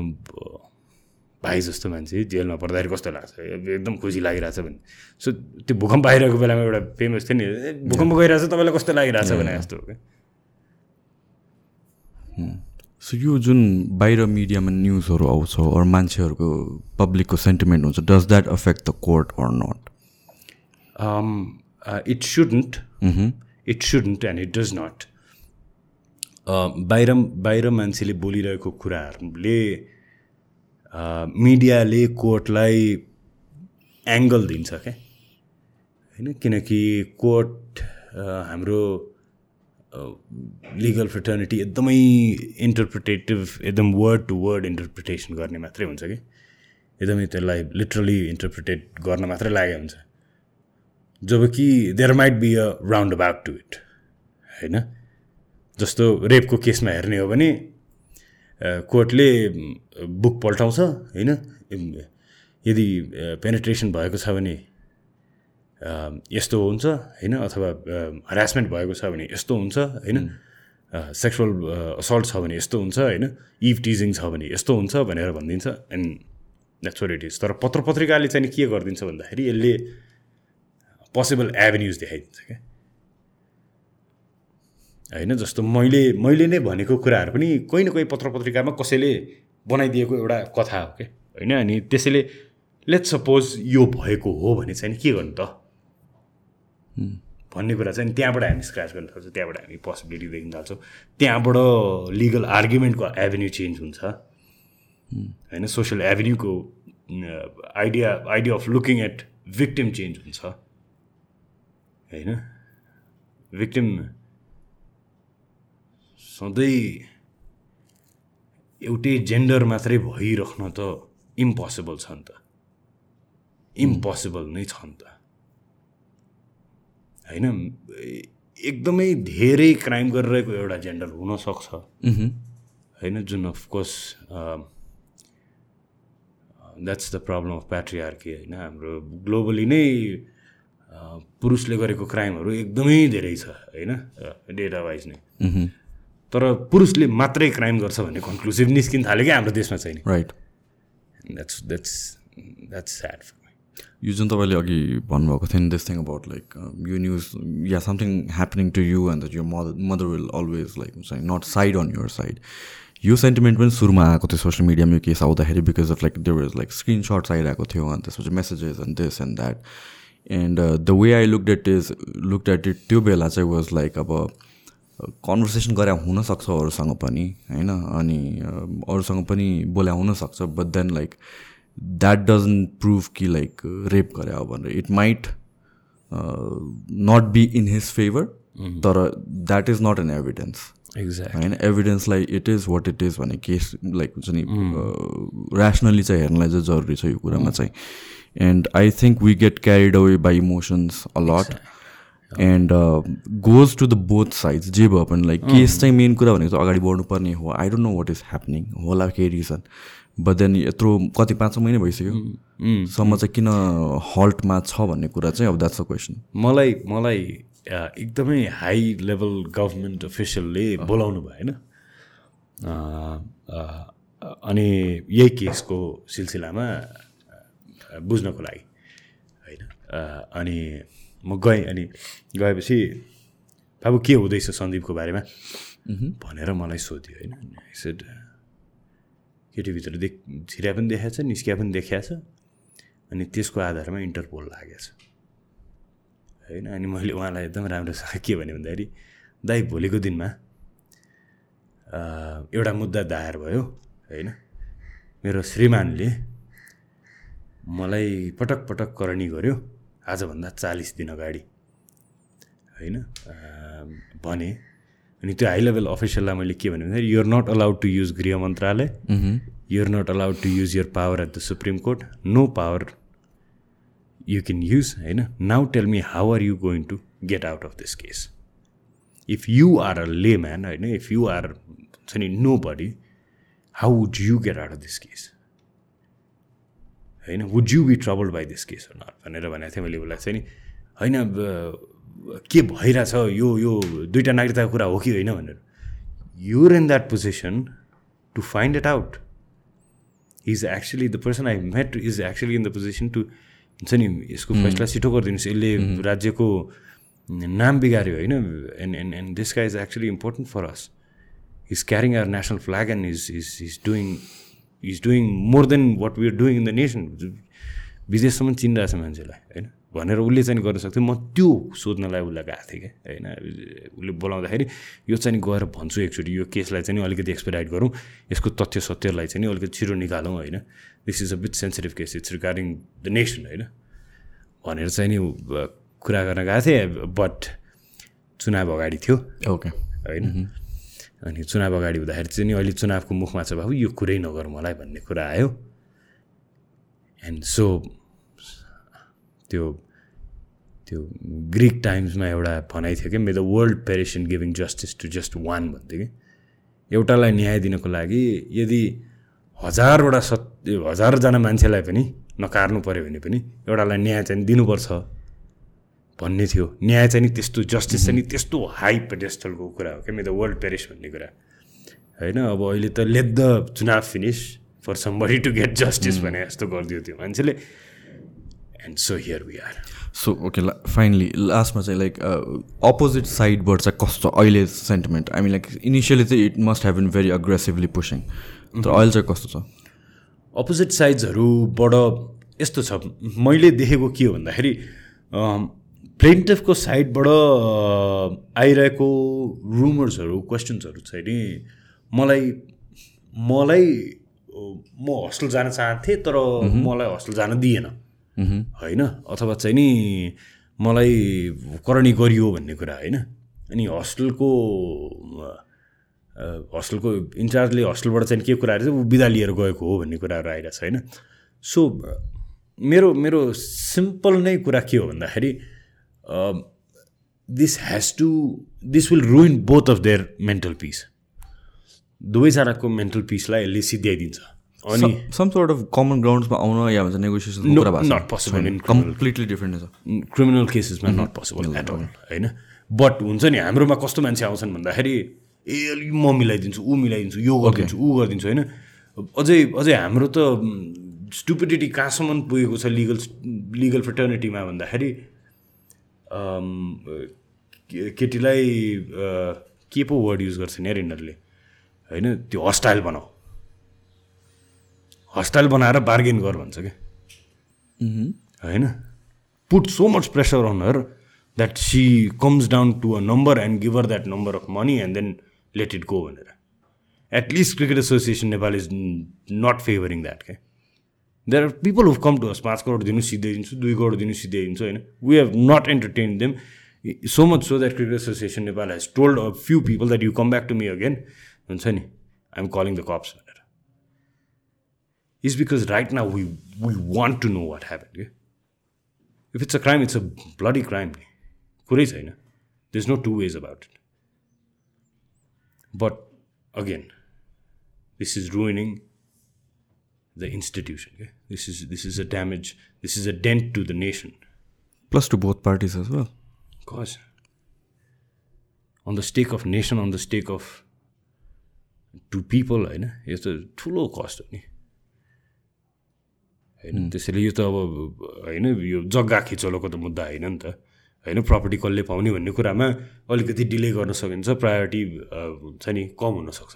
भाइ जस्तो मान्छे जेलमा पर्दाखेरि कस्तो लाग्छ? एकदम खुसी लागिरहेछ भने। सो त्यो भूकम्प आइरहेको बेलामा एउटा फेमस थियो नि भूकम्प गइरहेछ तपाईँलाई कस्तो लागिरहेछ? भने जस्तो हो क्या। सो यो जुन बाहिर मिडियामा न्युजहरू आउँछ अरू मान्छेहरूको पब्लिकको सेन्टिमेन्ट हुन्छ does that affect the court or not it shouldn't it shouldn't and it does not बाहिर बाहिर मान्छेले बोलिरहेको कुराहरूले मिडियाले कोर्टलाई एङ्गल दिन्छ क्या। होइन? किनकि कोर्ट हाम्रो लिगल फ्रिटर्निटी एकदमै इन्टरप्रिटेटिभ एकदम वर्ड टु वर्ड इन्टरप्रिटेसन गर्ने मात्रै हुन्छ कि। एकदमै त्यसलाई लिटरली इन्टरप्रिटेट गर्न मात्रै लागेको हुन्छ। जब कि there might be a roundabout to it होइन? जस्तो रेपको केसमा हेर्ने हो भने कोर्टले बुक पल्टाउँछ होइन? यदि पेनेट्रेसन भएको छ भने यस्तो हुन्छ होइन? अथवा हरासमेन्ट भएको छ भने यस्तो हुन्छ होइन? सेक्सुअल असल्ट छ भने यस्तो हुन्छ होइन? इभ टिजिङ छ भने यस्तो हुन्छ भनेर भनिदिन्छ एन्ड द्याट्स इट इज तर पत्र पत्रिकाले चाहिँ के गरिदिन्छ भन्दाखेरि यसले पोसिबल एभेन्युज देखाइदिन्छ क्या? होइन जस्तो मैले मैले नै भनेको कुराहरू पनि कोही न कोही पत्र पत्रिकामा कसैले बनाइदिएको एउटा कथा हो क्या होइन अनि त्यसैले लेट सपोज यो भएको हो भने चाहिँ के गर्नु त? भन्ने कुरा चाहिँ त्यहाँबाट हामी स्क्राच गर्न थाल्छौँ त्यहाँबाट हामी पोसिबिलिटी देख्न थाल्छौँ। त्यहाँबाट लिगल आर्ग्युमेन्टको एभेन्यू चेन्ज हुन्छ। होइन social एभेन्यूको idea idea of looking at victim change हुन्छ। होइन? भिक्टिम सधैँ एउटै जेन्डर मात्रै भइराख्न त इम्पोसिबल छ नि त। इम्पोसिबल नै छ नि त। होइन? एकदमै धेरै क्राइम गरिरहेको एउटा जेन्डर हुनसक्छ। होइन? जुन of course that's the problem of patriarchy होइन? हाम्रो ग्लोबली नै पुरुषले गरेको क्राइमहरू एकदमै धेरै छ होइन? डेटा वाइज नै। तर पुरुषले मात्रै क्राइम गर्छ भन्ने कन्क्लुसिभ निस्किन थाल्यो कि हाम्रो देशमा चाहिँ right that's that's that's sad यो जुन तपाईँले अघि भन्नुभएको थियो नि दिस थिङ अबाउट लाइक यो news yeah something happening to you and that यो mother mother will always like हुन्छ not side on your side यो सेन्टिमेन्ट पनि सुरुमा आएको थियो सोसियल मिडियामा यो केस आउँदाखेरि because of like there was like screenshots आइरहेको थियो अनि त्यसपछि messages and this and that and the way I look at is look at it त्यो बेला चाहिँ वाज लाइक अब कन्भर्सेसन गरे हुनसक्छ अरूसँग पनि होइन? अनि अरूसँग पनि बोल्या हुनसक्छ but then like that doesn't prove कि लाइक रेप गरे हो भनेर। It might not be in his favour तर that is not an evidence exact होइन? एभिडेन्सलाई it is what it is भन्ने केस लाइक हुन्छ नि ऱ्यासनली चाहिँ हेर्नलाई चाहिँ जरुरी छ यो कुरामा चाहिँ। And I think we get carried away by emotions a lot and goes to the both sides जे भयो पनि लाइक केस चाहिँ मेन कुरा भनेको चाहिँ अगाडि बढ्नुपर्ने हो. I don't know what is happening होला केही रिजन बट देन यत्रो कति पाँच महिना भइसक्यो। सम्म चाहिँ किन हल्टमा छ भन्ने कुरा चाहिँ अब द्याट्स अ क्वेसन मलाई मलाई अ, एकदमै हाई लेभल गभर्मेन्ट अफिसियलले बोलाउनु भयो होइन? अ, अ, अनि यही केसको सिलसिलामा बुझ्नको लागि होइन? अनि म गएँ अनि गएपछि बाबु के हुँदैछ सन्दीपको बारेमा? भनेर मलाई सोध्यो होइन। सेड केटीभित्र देख छिरा पनि देखाएको छ निस्किया पनि देखाएको छ अनि त्यसको आधारमा इन्टरपोल लागेको छ। होइन अनि मैले उहाँलाई एकदम राम्रोसँग के भने भन्दाखेरि दाइ भोलिको दिनमा एउटा मुद्दा दायर भयो होइन? मेरो श्रीमानले मलाई पटक पटक करणी गर्यो आजभन्दा चालिस दिन अगाडि। होइन? भने अनि त्यो हाई लेभल अफिसियललाई मैले के भने you're not allowed to use गृह मन्त्रालय you're not allowed to use your power at the Supreme Court no power you can use होइन? Now tell me how are you going to get out of this case if you are a layman होइन? If you are हुन्छ नि nobody how would you get out of this case होइन would you be troubled by this case not भनेर भनेको थिएँ मैले उसलाई चाहिँ नि होइन के भइरहेछ यो यो दुइटा नागरिकताको कुरा हो कि होइन? भनेर। You're in that position to find it out is actually the person I met is actually in the position to हुन्छ नि यसको फैसला छिटो गरिदिनुहोस्। यसले राज्यको नाम बिगाऱ्यो होइन? एन्ड एन्ड एन्ड दिस का is actually important for us is carrying our national flag and is is is doing is doing more than what we are doing in the nation विदेशसम्म चिनिरहेछ मान्छेलाई होइन? भनेर उसले चाहिँ गर्न सक्थ्यो। म त्यो सोध्नलाई उसलाई गएको थिएँ क्या होइन? उसले बोलाउँदाखेरि यो चाहिँ नि गएर भन्छु एकचोटि यो केसलाई चाहिँ अलिकति एक्सपेडाइट गरौँ। यसको तथ्य सत्यलाई चाहिँ अलिकति छिटो निकालौँ होइन? This is a bit sensitive case it's regarding the nation होइन? भनेर चाहिँ नि कुरा गर्न गएको थिएँ बट चुनाव अगाडि थियो ओके होइन? अनि चुनाव अगाडि हुँदाखेरि चाहिँ नि अहिले चुनावको मुखमा छ बाबु यो कुरै नगर मलाई भन्ने कुरा आयो। एन्ड सो त्यो त्यो ग्रिक टाइम्समा एउटा भनाइ थियो कि may the world perish in giving justice to just one भन्थ्यो कि। एउटालाई न्याय दिनको लागि यदि हजारवटा सत्य हजारजना मान्छेलाई पनि नकार्नु पऱ्यो भने पनि एउटालाई न्याय चाहिँ दिनुपर्छ। भन्ने थियो। न्याय चाहिँ नि त्यस्तो जस्टिस चाहिँ नि त्यस्तो हाई पेडेस्टलको कुरा हो क्या। मे द वर्ल्ड पेरिस भन्ने कुरा। होइन अब अहिले त लेट द चुनाव finish for somebody to get justice भने जस्तो गरिदियो त्यो मान्छेले। And so here we are so okay finally लास्टमा चाहिँ लाइक अपोजिट साइडबाट चाहिँ कस्तो अहिले sentiment I mean like initially चाहिँ it must have been very aggressively pushing तर अहिले चाहिँ कस्तो छ? अपोजिट साइड्सहरूबाट यस्तो छ। मैले देखेको के हो भन्दाखेरि प्लेन्टिफको साइडबाट आइरहेको रुमर्सहरू क्वेसन्सहरू चाहिँ नि मलाई मलाई म हस्टेल जान चाहन्थेँ तर मलाई हस्टेल जान दिएन। होइन? अथवा चाहिँ नि मलाई करणी गरियो भन्ने कुरा होइन? अनि हस्टेलको हस्टेलको इन्चार्जले हस्टेलबाट चाहिँ के कुराहरू चाहिँ ऊ बिदा लिएर गएको हो भन्ने कुराहरू आइरहेको छ होइन? सो मेरो मेरो सिम्पल नै कुरा के हो भन्दाखेरि this has to this will ruin both of their mental peace दुवैजनाको मेन्टल पिसलाई यसले सिद्ध्याइदिन्छ। अनि सम सोर्ट अफ कमन ग्राउन्ड्समा आउन या भन्छ negotiation not possible in completely different छ क्रिमिनल केसेसमा नट पोसिबल एट अल होइन? बट हुन्छ नि हाम्रोमा कस्तो मान्छे आउँछन् भन्दाखेरि ए म मिलाइदिन्छु ऊ मिलाइदिन्छु यो गरिदिन्छु ऊ गरिदिन्छु होइन? अझै अझै हाम्रो त स्टुपिडिटी कहाँसम्म पुगेको छ लिगल लिगल फ्रेटर्निटीमा भन्दाखेरि केटीलाई के पो वर्ड युज गर्छन् यार यिनीहरूले? होइन त्यो हस्टाइल बनाऊ। हस्टाइल बनाएर बार्गेन गर भन्छ क्या होइन? Put so much pressure on her that she comes down to a number and give her that number of money and then let it go भनेर। At least cricket association Nepal is not favouring that क्या there are people who've come to us पाँच करोड दिनु सिधै दिन्छु दुई करोड दिनु सिधै दिन्छु होइन we have not entertain them so much so that cricket association Nepal has told a few people that you come back to me again हुन्छ नि आइएम कलिङ द कप्स भनेर is because right now we we want to know what happen के if it's a crime it's a bloody crime नि कुरै छैन they is no two ways about it but again this is ruining the institution के this is this is a damage this is a dent to the nation plus to both parties as well cause on the stake of nation on the stake of two people होइन यो त ठुलो cost हो नि होइन त्यसैले यो त अब होइन? यो जग्गा खिचोलोको त मुद्दा होइन नि त। होइन? प्रपर्टी कसले पाउने भन्ने कुरामा अलिकति डिले गर्न सकिन्छ प्रायोरिटी हुन्छ नि कम हुनसक्छ।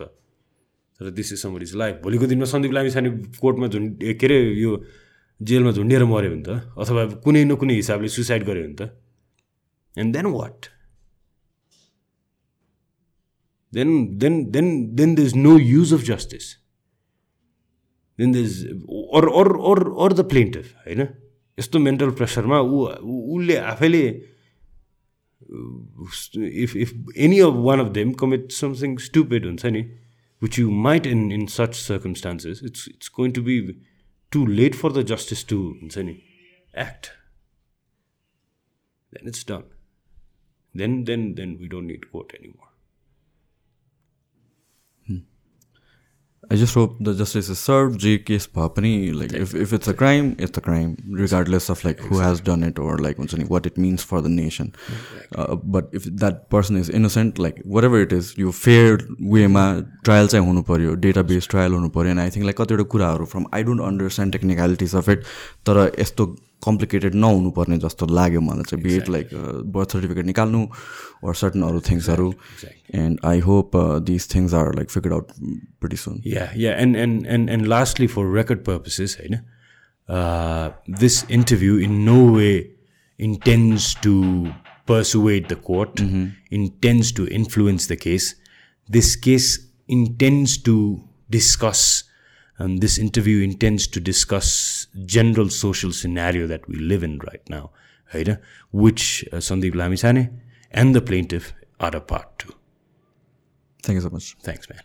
तर दिस इज समर इज लाइफ भोलिको दिनमा सन्दीप लामिछाने कोर्टमा झुन्ड के अरे यो जेलमा झुन्डिएर मऱ्यो भने त अथवा कुनै न कुनै हिसाबले सुसाइड गर्यो भने त। And then what then then then then the is no use of justice then the is or or or or the plaintiff होइन? यस्तो मेन्टल प्रेसरमा ऊ उसले आफैले if if any of one of them commit something stupid हुन्छ नि which you might in, in such circumstances, it's, it's going to be too late for the justice to act. Then it's done. Then, then, then we don't need court anymore. I just hope the justice is served. J case papani like if, if it's a crime, it's a crime, regardless of like who has done it or like what it means for the nation. Uh, but if that person is innocent, like whatever it is, you fair way ma trial चाहिँ हुनु पऱ्यो database trial हुनु पऱ्यो and I think like कतिवटा कुराहरू from I don't understand technicalities of it तर यस्तो complicated नहुनुपर्ने जस्तो लाग्यो मलाई चाहिँ बेड लाइक बर्थ सर्टिफिकेट निकाल्नु वर सर्टन अरू थिङ्ग्सहरू and I hope this things are like figure out soon yeah yeah and and and and lastly for record purposes होइन this interview in no way intends to persuade the court intends to influence the case this case intends to discuss um, this interview intends to discuss general social scenario that we live in right now right? which uh, Sandeep Lamisane and the plaintiff are a part to. Thank you so much. Thanks, man.